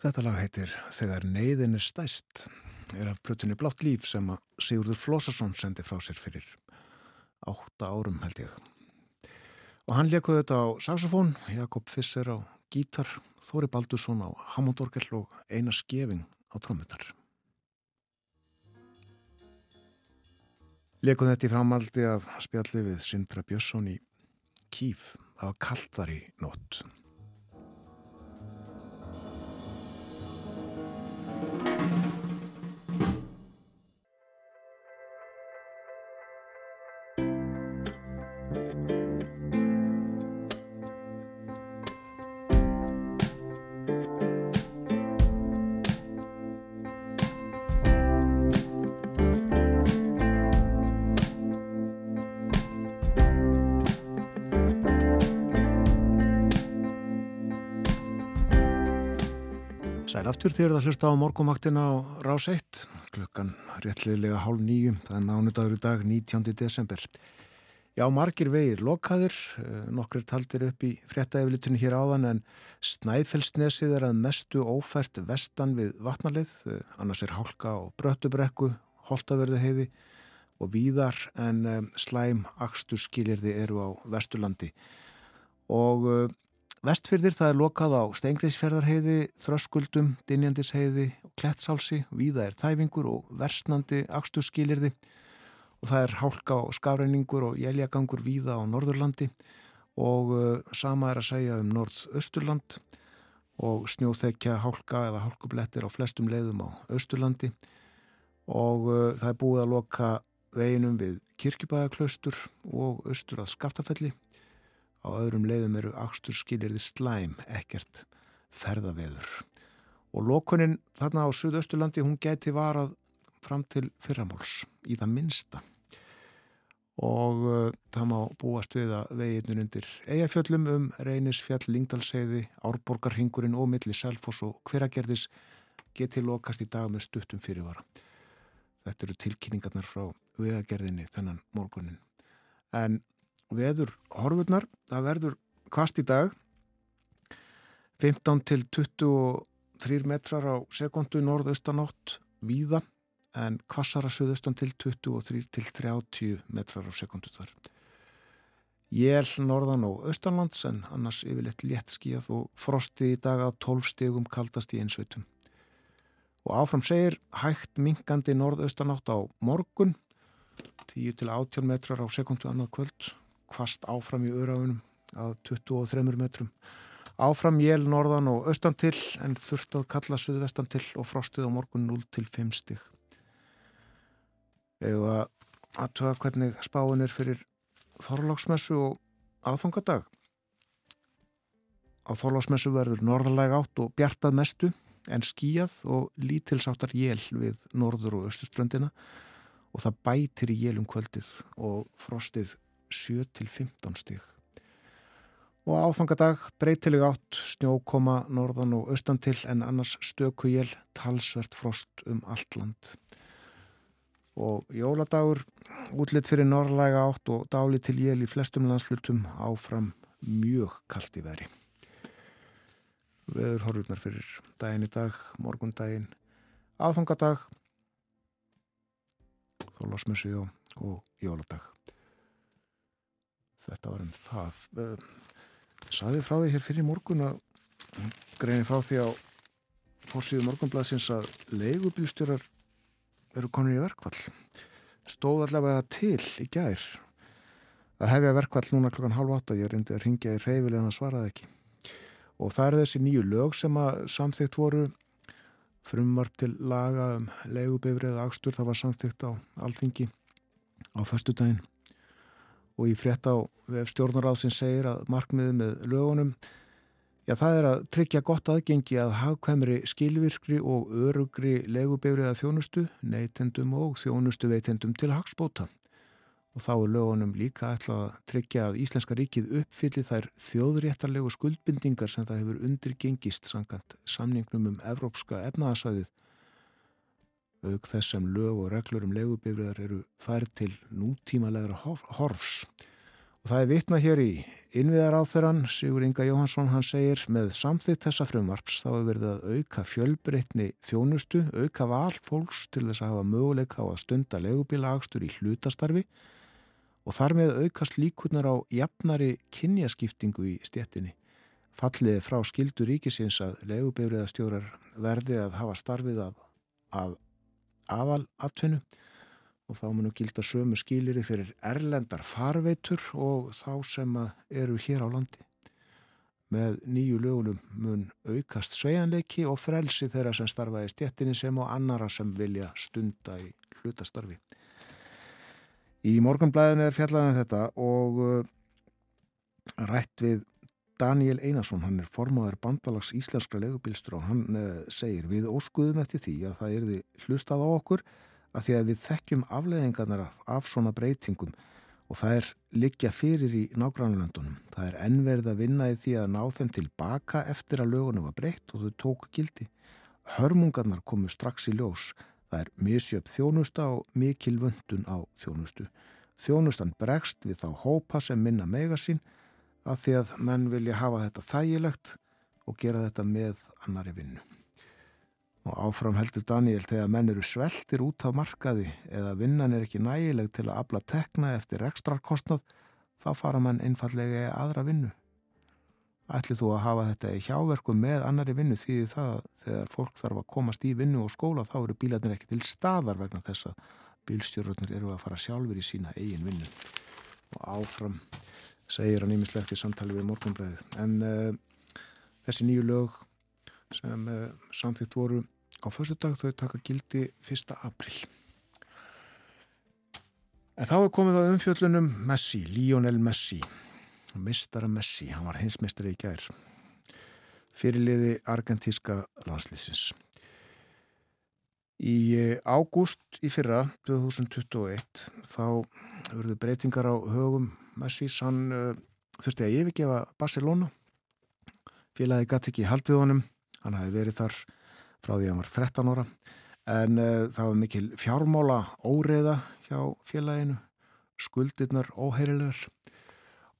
Þetta lag heitir Þegar neyðin er stæst er af plötunni Blátt líf sem að Sigurður Flósarsson sendi frá sér fyrir átta árum held ég. Og hann lekuði þetta á saxofón, Jakob Fisser á gítar, Þóri Baldursson á Hammondorgel og Einar Skeving á trómmutar. Lekuði þetta í framaldi af spjalli við Sindra Björnsson í Kíf. Það var kallt þar í nótt. Aftur þegar það hlusta á morgumaktina á Rás 1 klukkan réttliðlega hálf nýju það er mánudagur í dag 19. desember Já, margir vegir lokaðir, eh, nokkur taldir upp í fréttaeflitunni hér áðan en Snæfellsnesið er að mestu ófært vestan við vatnalið eh, annars er hálka og bröttubrekku holtaverðu heiði og víðar en eh, slæm axtu skilirði eru á Vesturlandi og Vestfyrðir það er lokað á Steingriðsferðarheiði, Þröskuldum, Dinjandisheiði og Klettsálsi, Víða er þæfingur og versnandi axturskilirði og það er hálka og skafræningur og jæljagangur víða á Norðurlandi. Og uh, sama er að segja um Norð-Östurland og snjóþekja hálka eða hálkublettir á flestum leiðum á Östurlandi og uh, það er búið að loka veginum við Kirkjubæðaklaustur og Östur að Skaftafelli Á öðrum leiðum eru axtur skilirði slæm, ekkert ferðaveður. Og lokunin þarna á Suðausturlandi, hún geti varað fram til fyrramáls í það minsta. Og uh, það má búast við að veginnun undir eigafjöllum um Reynisfjall, Lingdalseiði, Árborgarhingurinn og milli Selfoss og hveragerðis geti lokast í dag með stuttum fyrirvara. Þetta eru tilkynningarnar frá vegagerðinni þennan morgunin. En veður horfurnar, það verður kvast í dag 15 til 23 metrar á sekundu norðaustanátt víða en kvassara suðaustan til 23 til 30 metrar á sekundu þar. Jél norðan og austanlands en annars yfirleitt létt skíjað og frosti í dag að 12 stegum kaldast í einsveitum. Og áfram segir hægt minkandi norðaustanátt á morgun 10 til 18 metrar á sekundu annað kvöld kvast áfram í öraunum að 23 metrum. Áfram jél norðan og austan til en þurft að kalla suðvestan til og frostið á morgun 0 til 5 stig. Eða að töða hvernig spáin er fyrir Þorláksmessu og aðfangadag. Á Þorláksmessu verður norðalega átt og bjartað mestu en skíjað og lítilsáttar jél við norður og östuströndina og það bætir í jélum kvöldið og frostið 7 til 15 stig. Og áfangadag breytileg átt snjókoma norðan og austan til en annars stöku jél talsvert frost um allt land. Og jóladagur útlitt fyrir norðlæga átt og dáli til jél í flestum landslutum áfram mjög kallt í veðri. Veður horfurnar fyrir daginn í dag, morgundaginn, aðfangadag, þólásmessi og, og jóladag. Þetta var um það. Ég saði frá því hér fyrir morgun að greini frá því á fórsíðu morgunblæðsins að leigubilstjórar eru konur í verkvall. Stóð allavega til í gær. Það hefja verkvall núna klokkan halv átta. Ég reyndi að ringja í reyfileg en það svaraði ekki. Og það eru þessi nýju lög sem að samþygt voru frumvarp til laga um leigubifrið akstur. Það var samþygt á alþingi á förstu daginn og í frétt á stjórnaráðsins segir að markmiðið með lögunum já það er að tryggja gott aðgengi að hagkvæmri skilvirkri og örugri legubifriða þjónustu, neytendum og þjónustu veitendum til hagsbóta. Og þá er lögunum líka ætlað að tryggja að Íslenska ríkið uppfylli þær þjóðréttarlegu skuldbindingar sem það hefur undirgengist samkant samningnum um Evrópska efnaðasvæðið auk þess sem lög og reglur um legubifriðar eru færð til nútímalegra horfs. Og það er vitnað hér í innviðar á þeirran, Sigur Inga Jóhansson, hann segir með samþitt þessa frumvarps þá er verið að auka fjölbreytni þjónustu, auka val fólks til þess að hafa möguleika á að stunda legubílaagstur í hlutastarfi og þar með aukast líkurnar á jafnari kynjaskiptingu í stjettinni. Falliði frá skildu ríkisins að legubifriðastjórar verði að hafa starfið af, af aðal atvinnu og þá munum gilda sömu skýliri fyrir erlendar farveitur og þá sem eru hér á landi. Með nýju lögunum mun aukast sveianleiki og frelsi þeirra sem starfaði stjettinni sem og annara sem vilja stunda í hlutastarfi. Í morgunblæðinu er fjallaðan um þetta og uh, rætt við Daniel Einarsson, hann er formáður bandalags íslenskra legubílstur og hann uh, segir við óskuðum eftir því að það erði hlustað á okkur að því að við þekkjum afleðingarnar af, af svona breytingum og það er liggja fyrir í nágrannlöndunum. Það er ennverð að vinna í því að ná þeim tilbaka eftir að lögunum var breytt og þau tóku gildi. Hörmungarnar komu strax í ljós. Það er misjöp þjónusta og mikil vöndun á þjónustu. Þjónustan bregst við þá hópa sem minna mega sín að því að menn vilja hafa þetta þægilegt og gera þetta með annari vinnu. Og áfram heldur Daniel þegar menn eru sveltir út á markaði eða vinnan er ekki nægileg til að abla tekna eftir ekstrakostnað, þá fara mann einfallega í aðra vinnu. Ætlið þú að hafa þetta í hjáverku með annari vinnu því það þegar fólk þarf að komast í vinnu og skóla þá eru bílarnir ekki til staðar vegna þess að bílstjórnarnir eru að fara sjálfur í sína eigin vinnu. Og áfram segir hann ímislegt í samtali við morgunblæðið. En uh, þessi nýju lög sem uh, samþýtt voru á fyrstu dag þau taka gildi 1. april. En þá er komið á umfjöllunum Messi, Lionel Messi, mistara Messi, hann var hinsmistari í gær, fyrirliði argentíska landslýsins. Í eh, ágúst í fyrra, 2021, þá verður breytingar á högum. Messi, hann uh, þurfti að yfirgefa Barcelona, félagi gæti ekki haldið honum, hann hafi verið þar frá því að hann var 13 ára, en uh, það var mikil fjármála óreiða hjá félaginu, skuldirnar óheirilegar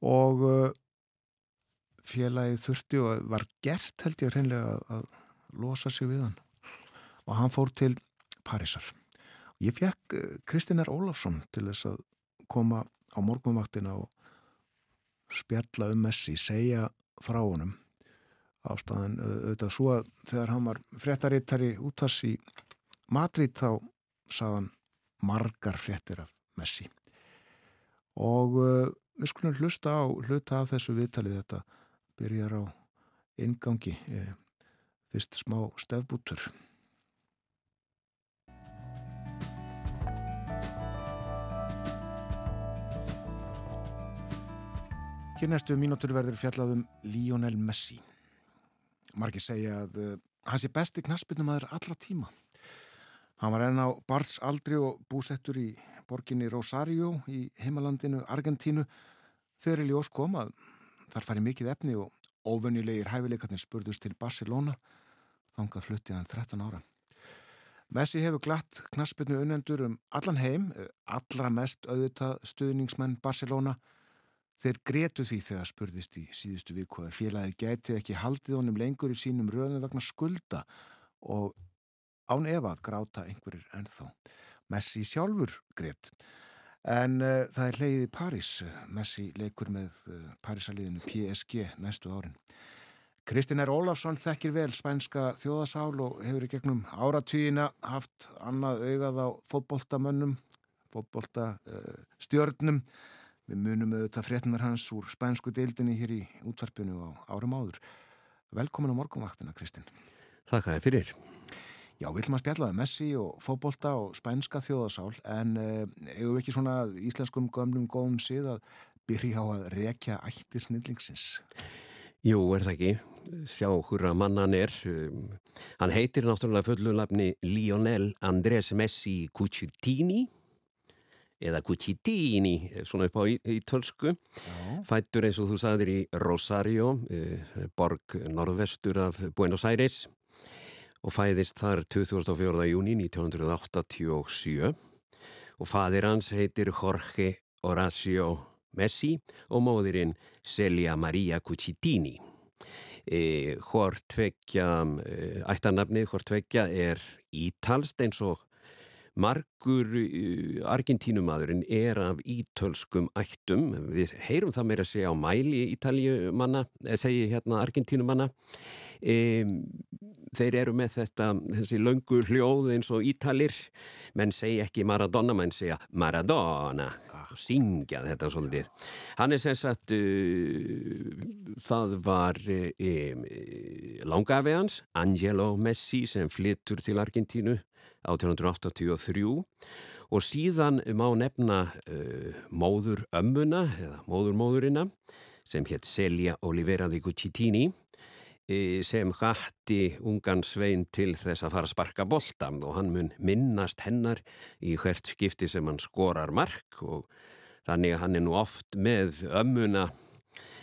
og uh, félagið þurfti og var gert held ég hreinlega að, losa sig við hann. Og hann fór til Parísar. Ég fekk eh, Kristina Ólafsson til þess að koma á morgunvaktina og spjalla um Messi, segja frá honum. Ástæðan auðvitað svo að þegar hann var fréttarittari útas í Madrid þá saðan margar fréttir af Messi. Og uh, við skulum hlusta á hluta af þessu viðtalið þetta byrjar á ingangi eh, fyrst smá stefbútur Hér næstu mínútur verður fjallaðum Lionel Messi. Marki segja að uh, hans er besti knaspinumæður allra tíma. Hann var enn á Barts aldri og búsettur í borginni Rosario í heimalandinu Argentínu þegar í ljós kom að þar fari mikið efni og óvönjulegir hæfileikarnir spurðust til Barcelona þangað fluttið hann 13 ára. Messi hefur glatt knaspinu unnendur um allan heim, eh, allra mest auðvitað stuðningsmenn Barcelona Þeir gretu því þegar spurðist í síðustu að félagið gæti ekki haldið honum lengur í sínum röðum vegna skulda og án Eva gráta einhverjir ennþá. Messi sjálfur gret. En uh, það er leiðið París. Messi leikur með uh, Parísaliðinu PSG næstu árin. Kristinn R. Ólafsson þekkir vel spænska þjóðasál og hefur í gegnum áratýjina haft annað augað á fótboltamönnum, fótboltastjörnum. Uh, Við munum auðvitað fréttunar hans úr spænsku deildinni hér í útvarpinu á árum áður. Velkomin á morgunvaktina, Kristinn. Þakka þér fyrir. Já, við ætlum að spjallaði Messi og fókbólta og spænska þjóðasál en eh, eigum við ekki svona íslenskum gömlum góðum síð að byrja á að rekja ættir snillingsins? Jú, er það ekki. Sjá húra mannan er. Um, hann heitir náttúrulega fullulafni Lionel Andrés Messi Cucitini eða Cucitini, svona upp á ítölsku, fættur eins og þú sagðir í Rosario, eh, borg norðvestur af Buenos Aires og fæðist þar 24. júni 1987 og fadir hans heitir Jorge Horacio Messi og móðirinn Celia Maria Cucitini. E, hvort tvekja, e, ættanabnið hvort tvekja er ítalst eins og Margur uh, Argentínumadurinn er af ítölskum ættum, við heyrum það meira að segja á mæli ítaljumanna, eða segja hérna Argentínumanna, e, þeir eru með þetta, þessi löngu hljóð eins og ítalir, menn segja ekki Maradona, menn segja Maradona og syngja þetta svolítið. Hann er sem sagt, uh, það var uh, langafi hans, Angelo Messi sem flyttur til Argentínu 1883 og síðan má nefna uh, móður ömmuna eða móður móðurina sem hétt Celia Olivera di Guccitini uh, sem hatti ungan svein til þess að fara að sparka bolta og hann mun minnast hennar í hvert skipti sem hann skorar mark. Og þannig að hann er nú oft með ömmuna.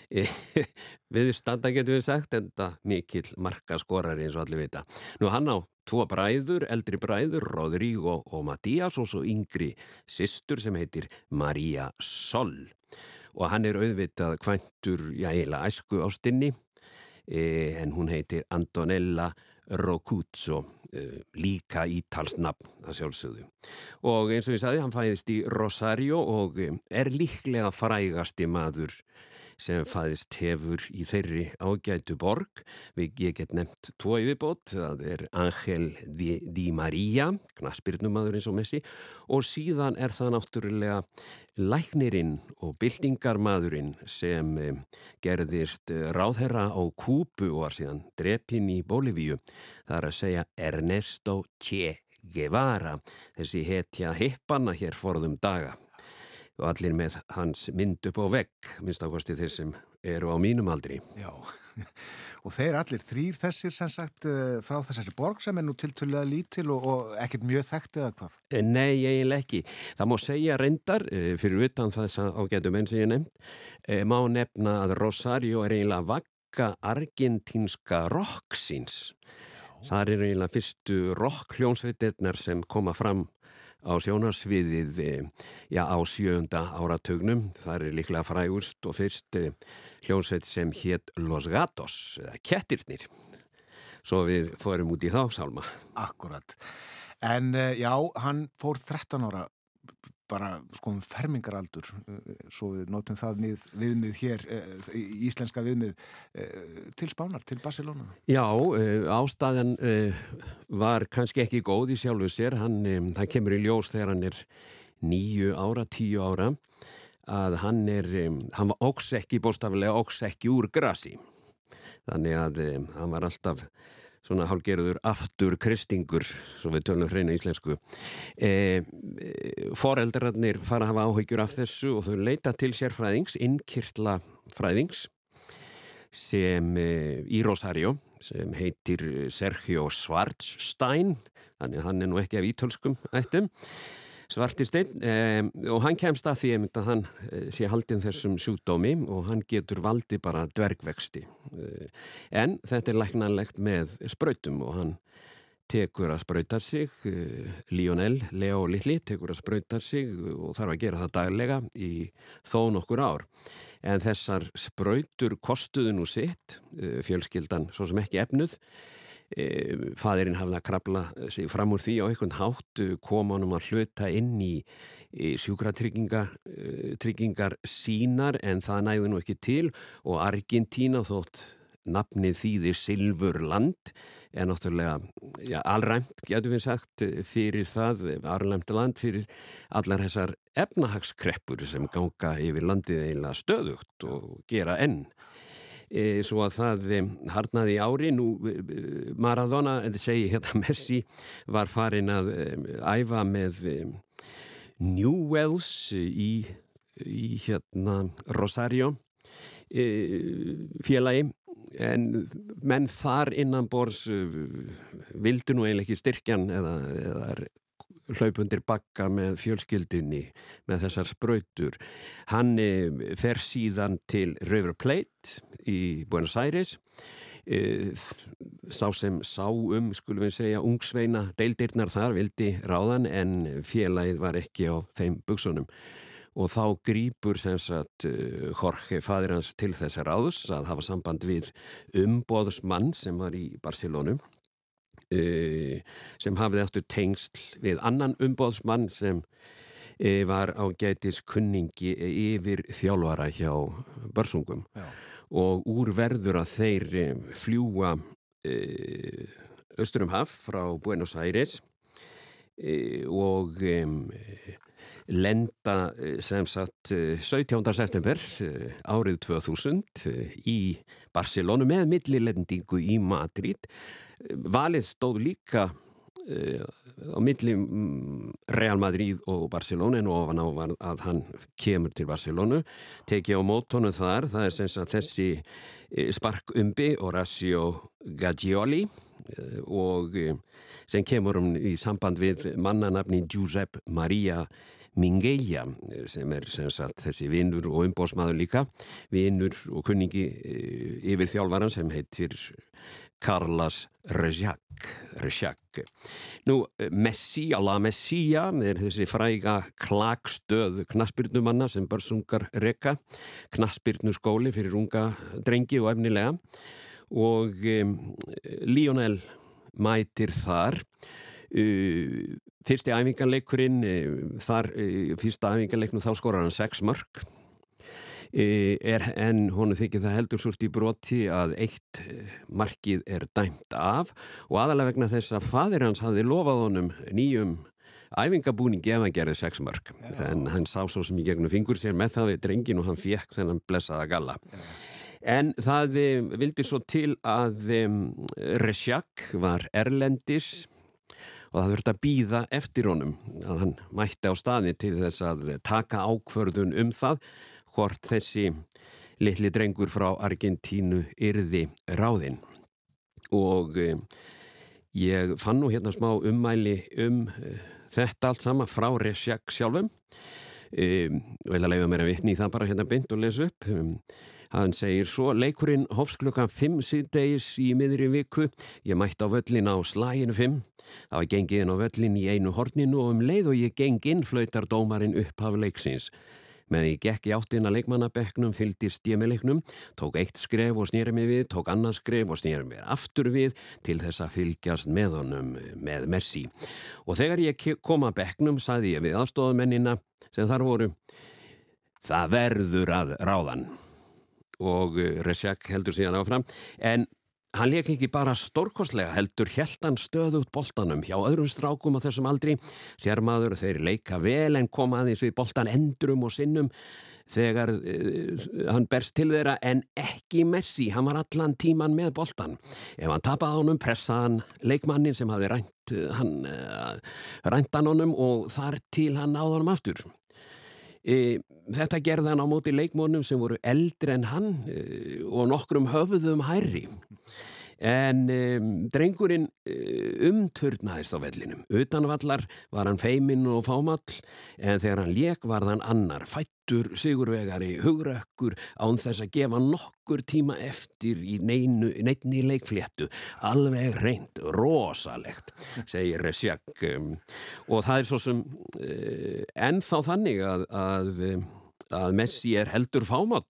Við standa getur við sagt en það mikill markaskorar eins og allir vita. Nú hann á tvo bræður, eldri bræður, Rodrigo og Mattias og svo yngri sýstur sem heitir Maria Sol. Og hann er auðvitað kvæntur, já eiginlega æsku ástinni e, en hún heitir Antonella Rocuzzo e, líka ítalsnafn að sjálfsögðu. Og eins og ég sagði, hann fæðist í Rosario og er líklega frægasti maður sem fæðist hefur í þeirri ágætu borg. Ég get nefnt tvo yfirbót, það er Angel Di, Di Maria, knaspirnumadur eins og messi og síðan er það náttúrulega læknirinn og byltingarmadurinn sem eh, gerðist eh, ráðherra á Kúpu og var síðan drepinn í Bólivíu. Það er að segja Ernesto Che Guevara, þessi hetja hippanna hér forðum daga og allir með hans mynd upp á vegg, minnst ákvæmst þeir sem eru á mínum aldri. Já, og þeir allir þrýr þessir sem sagt eh, frá þessari borg sem er nú tiltölulega lítil og, og ekkert mjög þekkt eða hvað? Eh, nei, eiginlega ekki. Það má segja reyndar, eh, fyrir utan þess að ágætu menn sem ég nefnd, má nefna að Rosario er eiginlega vakka argentínska rocksins. Það er eiginlega fyrstu rock hljónsveitirnar sem koma fram á sjónarsviðið eh, já, á sjönda áratögnum. Það er líklega frægurst og fyrst eh, hljónsveit sem hétt Los Gatos, eða Kettirnir. svo við fórum út í þá sálma. Akkurat. En uh, já, hann fór 13 ára bara sko um fermingaraldur svo við notum það við, viðmið hér íslenska viðmið til Spánar, til Barcelona. Já, ástæðan var kannski ekki góð í sjálfu sér. Hann, það kemur í ljós þegar hann er nýju ára, tíu ára að hann er, hann var óks ekki bóstafilega óks ekki úr grasi. Þannig að hann var alltaf svona hálgerður aftur kristingur, svo við tölum hreina íslensku. E, e, foreldrarnir fara að hafa áhyggjur af þessu og þau leita til sérfræðings, innkyrtla fræðings, sem e, í Rosario, sem heitir Sergio Schwarzstein, þannig að hann er nú ekki af ítölskum ættum, Svartisteinn eh, og hann kemst að því að hann eh, sé haldinn þessum sjúkdómi og hann getur valdi bara dvergvexti. Eh, en þetta er læknanlegt með spröytum og hann tekur að spröyta sig eh, Lionel, Leo Lilli tekur að spröyta sig og þarf að gera það daglega í þó nokkur ár. En þessar spröytur kostuðu nú sitt eh, fjölskyldan svo sem ekki efnuð E, fadurinn hafði að krabla sig fram úr því á einhvern hátt koma honum að hluta inn í, í sjúkratryggingar e, sínar en það næði nú ekki til og Argentína þótt nafnið þýðir Silfurland er náttúrulega ja, allræmt, getur við sagt, fyrir það, allræmt land fyrir allar þessar efnahagskreppur sem ganga yfir landið eiginlega stöðugt og gera enn e, svo að það e, harnaði ári. Nú e, Maradona, en það segi hérna Messi var farin að e, æfa með e, Newells í, í hérna Rosario e, félagi. En menn þar innan bors vildu nú eiginlega ekki styrkjan eða, eða hlaupundir bakka með fjölskyldinni með þessar spröytur. Hann eh, fer síðan til River Plate í Buenos Aires. Eh, sá sem sá um, skulum við segja, ungsveina deildirnar þar vildi ráðan en félagið var ekki á þeim buksunum og þá grýpur sem sagt eh, Jorge fadir hans til þess að ráðs að hafa samband við umbóðsmann sem var í Barcelonum sem hafði aftur tengsl við annan umbóðsmann sem uh, var á gætis kunningi yfir þjálfara hjá börsungum Já. og úr verður að þeir fljúa austurum haf frá Buenos Aires og lenda sem sagt 17. september árið 2000 í Barcelona með millilendingu í Madrid valið stóð líka uh, á milli um, Real Madrid og Barcelona en ofan á að hann kemur til Barcelona tekið á mótónu þar. Það er sem sagt þessi uh, sparkumbi Horacio Gaggioli uh, og sem kemur um í samband við mannanafni Giuseppe Maria Mingeia sem er sem sagt, þessi vinnur og umbósmaður líka. Vinnur og kunningi yfir þjálfvaran sem heitir Carlas Rezjak Nú, Messi, Allah Messia er þessi fræga klagstöð knaspirnumanna sem börsungar rekka knaspirnuskóli fyrir unga drengi og efnilega. Og um, Lionel mætir þar. Uh, fyrsti æfingarleikurinn uh, þar, uh, fyrsta æfingarleiknum þá skor hann 6 mörg er, en honu þykir það heldur súrt í broti að eitt e, markið er dæmt af og aðalega vegna þess að fadir hans hafi lofað honum nýjum æfingabúningi ef hann gerði sex mörg en hann sá svo sem í gegnum fingur sér með það við drengin og hann fekk þennan blessaða galla. En það e, vildi svo til að Resjak var erlendis og það þurfti að býða eftir honum að hann mætti á staði til þess að taka ákvörðun um það hvort þessi litli drengur frá Argentínu yrði ráðinn. Og eh, ég fann nú hérna smá ummæli um eh, þetta allt sama frá Resjak sjálfum. Eh, vel að leiða mér að vitni í það bara hérna bynd og lesa upp. Hann segir svo leikurinn hófs klukkan 5 síðdeis í miðri viku. Ég mætti á völlin á slæginu 5 það var gengið inn á völlin í einu horninu og um leið og ég geng inn flautar dómarinn upp af leiksins Menn ég gekk í áttina leikmannabeknum, fyldist ég með leiknum, tók eitt skref og snýri mig við, tók annað skref og snýri mig aftur við til þess að fylgjast með honum með Messi. Og þegar ég kom að beknum saði ég við aðstofamennina sem þar voru, það verður að ráðan. Og eh, Resjak heldur síðan áfram, en Hann leik ekki bara stórkostlega heldur heldan stöðut boltanum hjá öðrum strákum á þessum aldri. Sér maður þeir leika vel en koma aðeins við boltan endrum og sinnum þegar uh, hann berst til þeirra en ekki Messi. Hann var allan tíman með boltan. Ef hann tapaði honum pressaðan leikmannin sem hafi rænt uh, hann uh, ræntan honum og þar til hann náði honum aftur. E, þetta gerði hann á móti leikmónum sem voru eldri en hann e, og nokkrum höfuðum hærri. En um, drengurinn umturnaðist á vellinum. Utanvallar var hann feiminn og fámall en þegar hann lék var hann annar, fættur, sigurvegari, hugrakkur án þess að gefa nokkur tíma eftir í neinu, neitni leikfléttu. Alveg reynd, rosalegt, segir Resjak. Um, og það er svo sem uh, ennþá þannig að, að, að Messi er heldur fámall.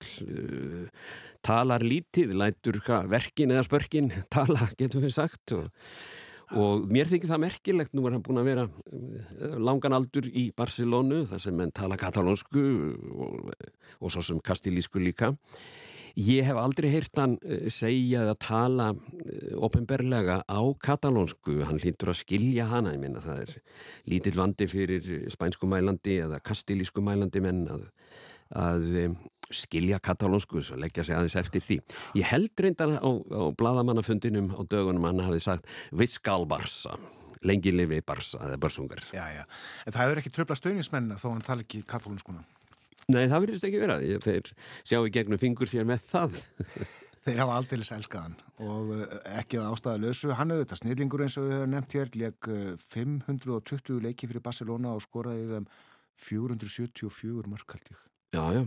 Talar lítið, lætur verkin eða spörkin tala, getum við sagt og, og mér þykir það merkilegt nú er hann búin að vera eh, langan aldur í Barcelonu þar sem hann tala katalónsku og, og svo sem kastilísku líka. Ég hef aldrei heyrt hann eh, segja eða tala eh, ofinberlega á katalónsku. Hann hlýttur að skilja hana ég minna það er lítill vandi fyrir spænsku mælandi eða kastilísku mælandi menn að, að skilja katalónsku og leggja sig aðeins eftir því. Ég held reyndar á, á bladamannafundinum á dögunum hann hafi sagt Viskal Barsa lengi lifi Barsa eða Barsungar. Já, já. En það hefur ekki tröfla stöðnismenn þó hann tala ekki katalónskuna. Nei, það verðist ekki vera. Þeir sjá í gegnum fingur sér með það. Þeir hafa aldeilis elskaðan og eh, ekki að ástæða lausu. Hann hefur þetta snillingur eins og við höfum nefnt hér, leik 520 leiki fyrir Barcelona og skoraði þeim 474 mörkaltík. Já, já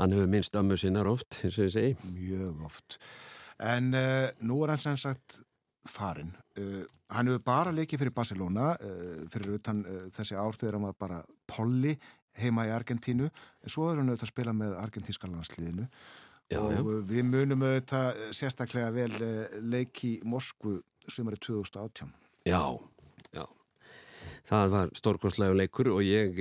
hann hefur minnst ömmu sinnar oft, eins og ég segi. Mjög oft. En uh, nú er hann sem sagt farin. Uh, hann hefur bara leikið fyrir Barcelona, uh, fyrir utan þessi ár þegar hann var bara polli heima í Argentínu, en svo er hann auðvitað að spila með argentínska landsliðinu já, og já. við munum auðvitað sérstaklega vel leiki Moskvu sumari 2018. Já, já. Það var stórkonslega leikur og ég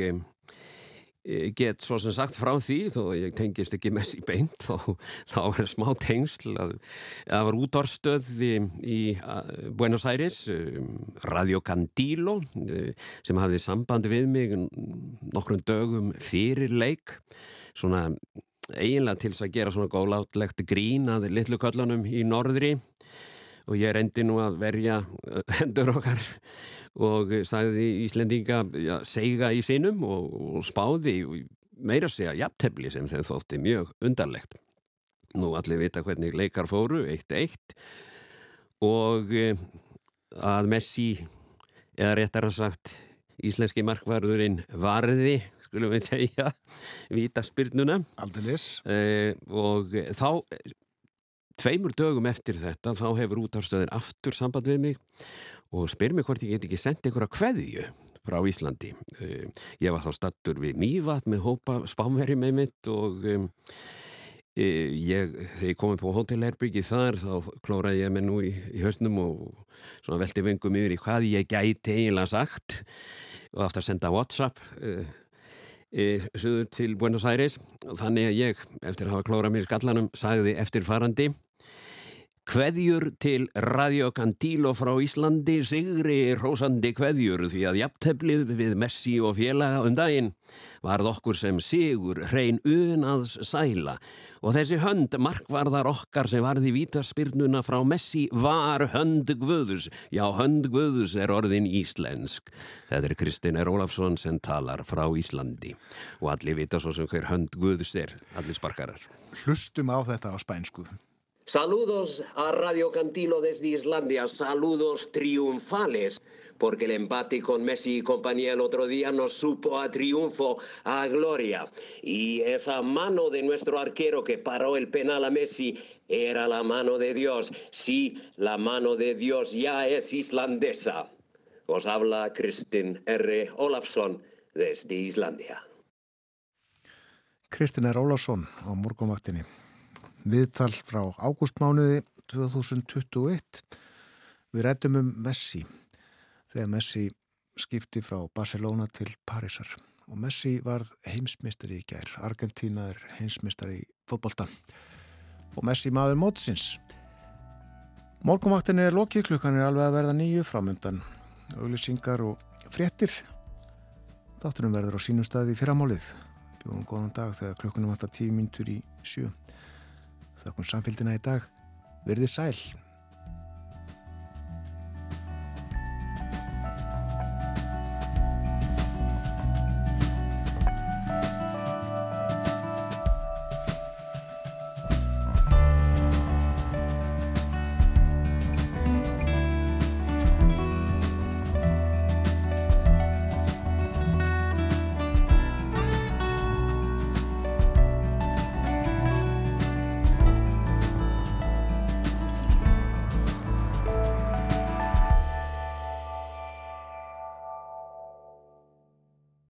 Eh, get svo sem sagt frá því þó ég tengist ekki mest í beint þá, þá er smá tengsl að það var útvarstöð í, í Buenos Aires um, Radio Candilo eh, sem hafði samband við mig nokkrum dögum fyrir leik. Svona eiginlega til að gera svona góðlátlegt grín að litlu köllunum í norðri og ég reyndi nú að verja hendur okkar og sagði Íslendinga ja, seiga í sinum og, og spáði meira segja jafntefni sem þeim þótti mjög undarlegt. Nú allir vita hvernig leikar fóru, eitt eitt og eh, að Messi, eða réttar að sagt íslenski markvarðurinn varði, skulum við segja, vita spyrnuna. Aldilis. Eh, og þá, tveimur dögum eftir þetta, þá hefur útarstöðin aftur samband við mig og spyr mér hvort ég get ekki sendið einhverja kveðju frá Íslandi. Uh, ég var þá stattur við Mývat með hópa spámveri með mitt og um, ég, þegar ég komið på hótelherbyggi þar þá klóraði ég mig nú í, í höstnum og svona velti vengum yfir í hvað ég gæti eiginlega sagt og átt að senda Whatsapp uh, söður til Buenos Aires. Þannig að ég, eftir að hafa klórað mér skallanum, sagði eftir farandi Kveðjur til Radio Candilo frá Íslandi, sigri rósandi kveðjur því að jafnteflið við Messi og félaga um daginn varð okkur sem sigur hrein unaðs sæla og þessi hönd markvarðar okkar sem varði vítaspyrnuna frá Messi var hönd Guðus, já hönd Guðus er orðin íslensk. Þetta er Kristinn R. Ólafsson sem talar frá Íslandi og allir vita svo sem hver hönd Guðus er, allir sparkarar. Hlustum á þetta á spænsku. Saludos a Radio Cantilo desde Islandia, saludos triunfales, porque el empate con Messi y compañía el otro día nos supo a triunfo, a gloria. Y esa mano de nuestro arquero que paró el penal a Messi era la mano de Dios. Sí, la mano de Dios ya es islandesa. Os habla Kristin R. Olafsson desde Islandia. Kristinn R. Ólásson á morgumvaktinni. Viðtal frá ágústmánuði 2021. Við rættum um Messi þegar Messi skipti frá Barcelona til Parísar og Messi varð heimsmystari í gær. Argentína er heimsmystari í fótbolta og Messi maður mótsins. Morgumvaktinni er lokið klukkan er alveg að verða nýju framöndan. Auðlýsingar og fréttir. Þáttunum verður á sínum staði í fyrramálið. Bjóðum góðan dag þegar klukkunum vantar tíu myndur í sjö. Þakkum samfélgina í dag. Verðið sæl.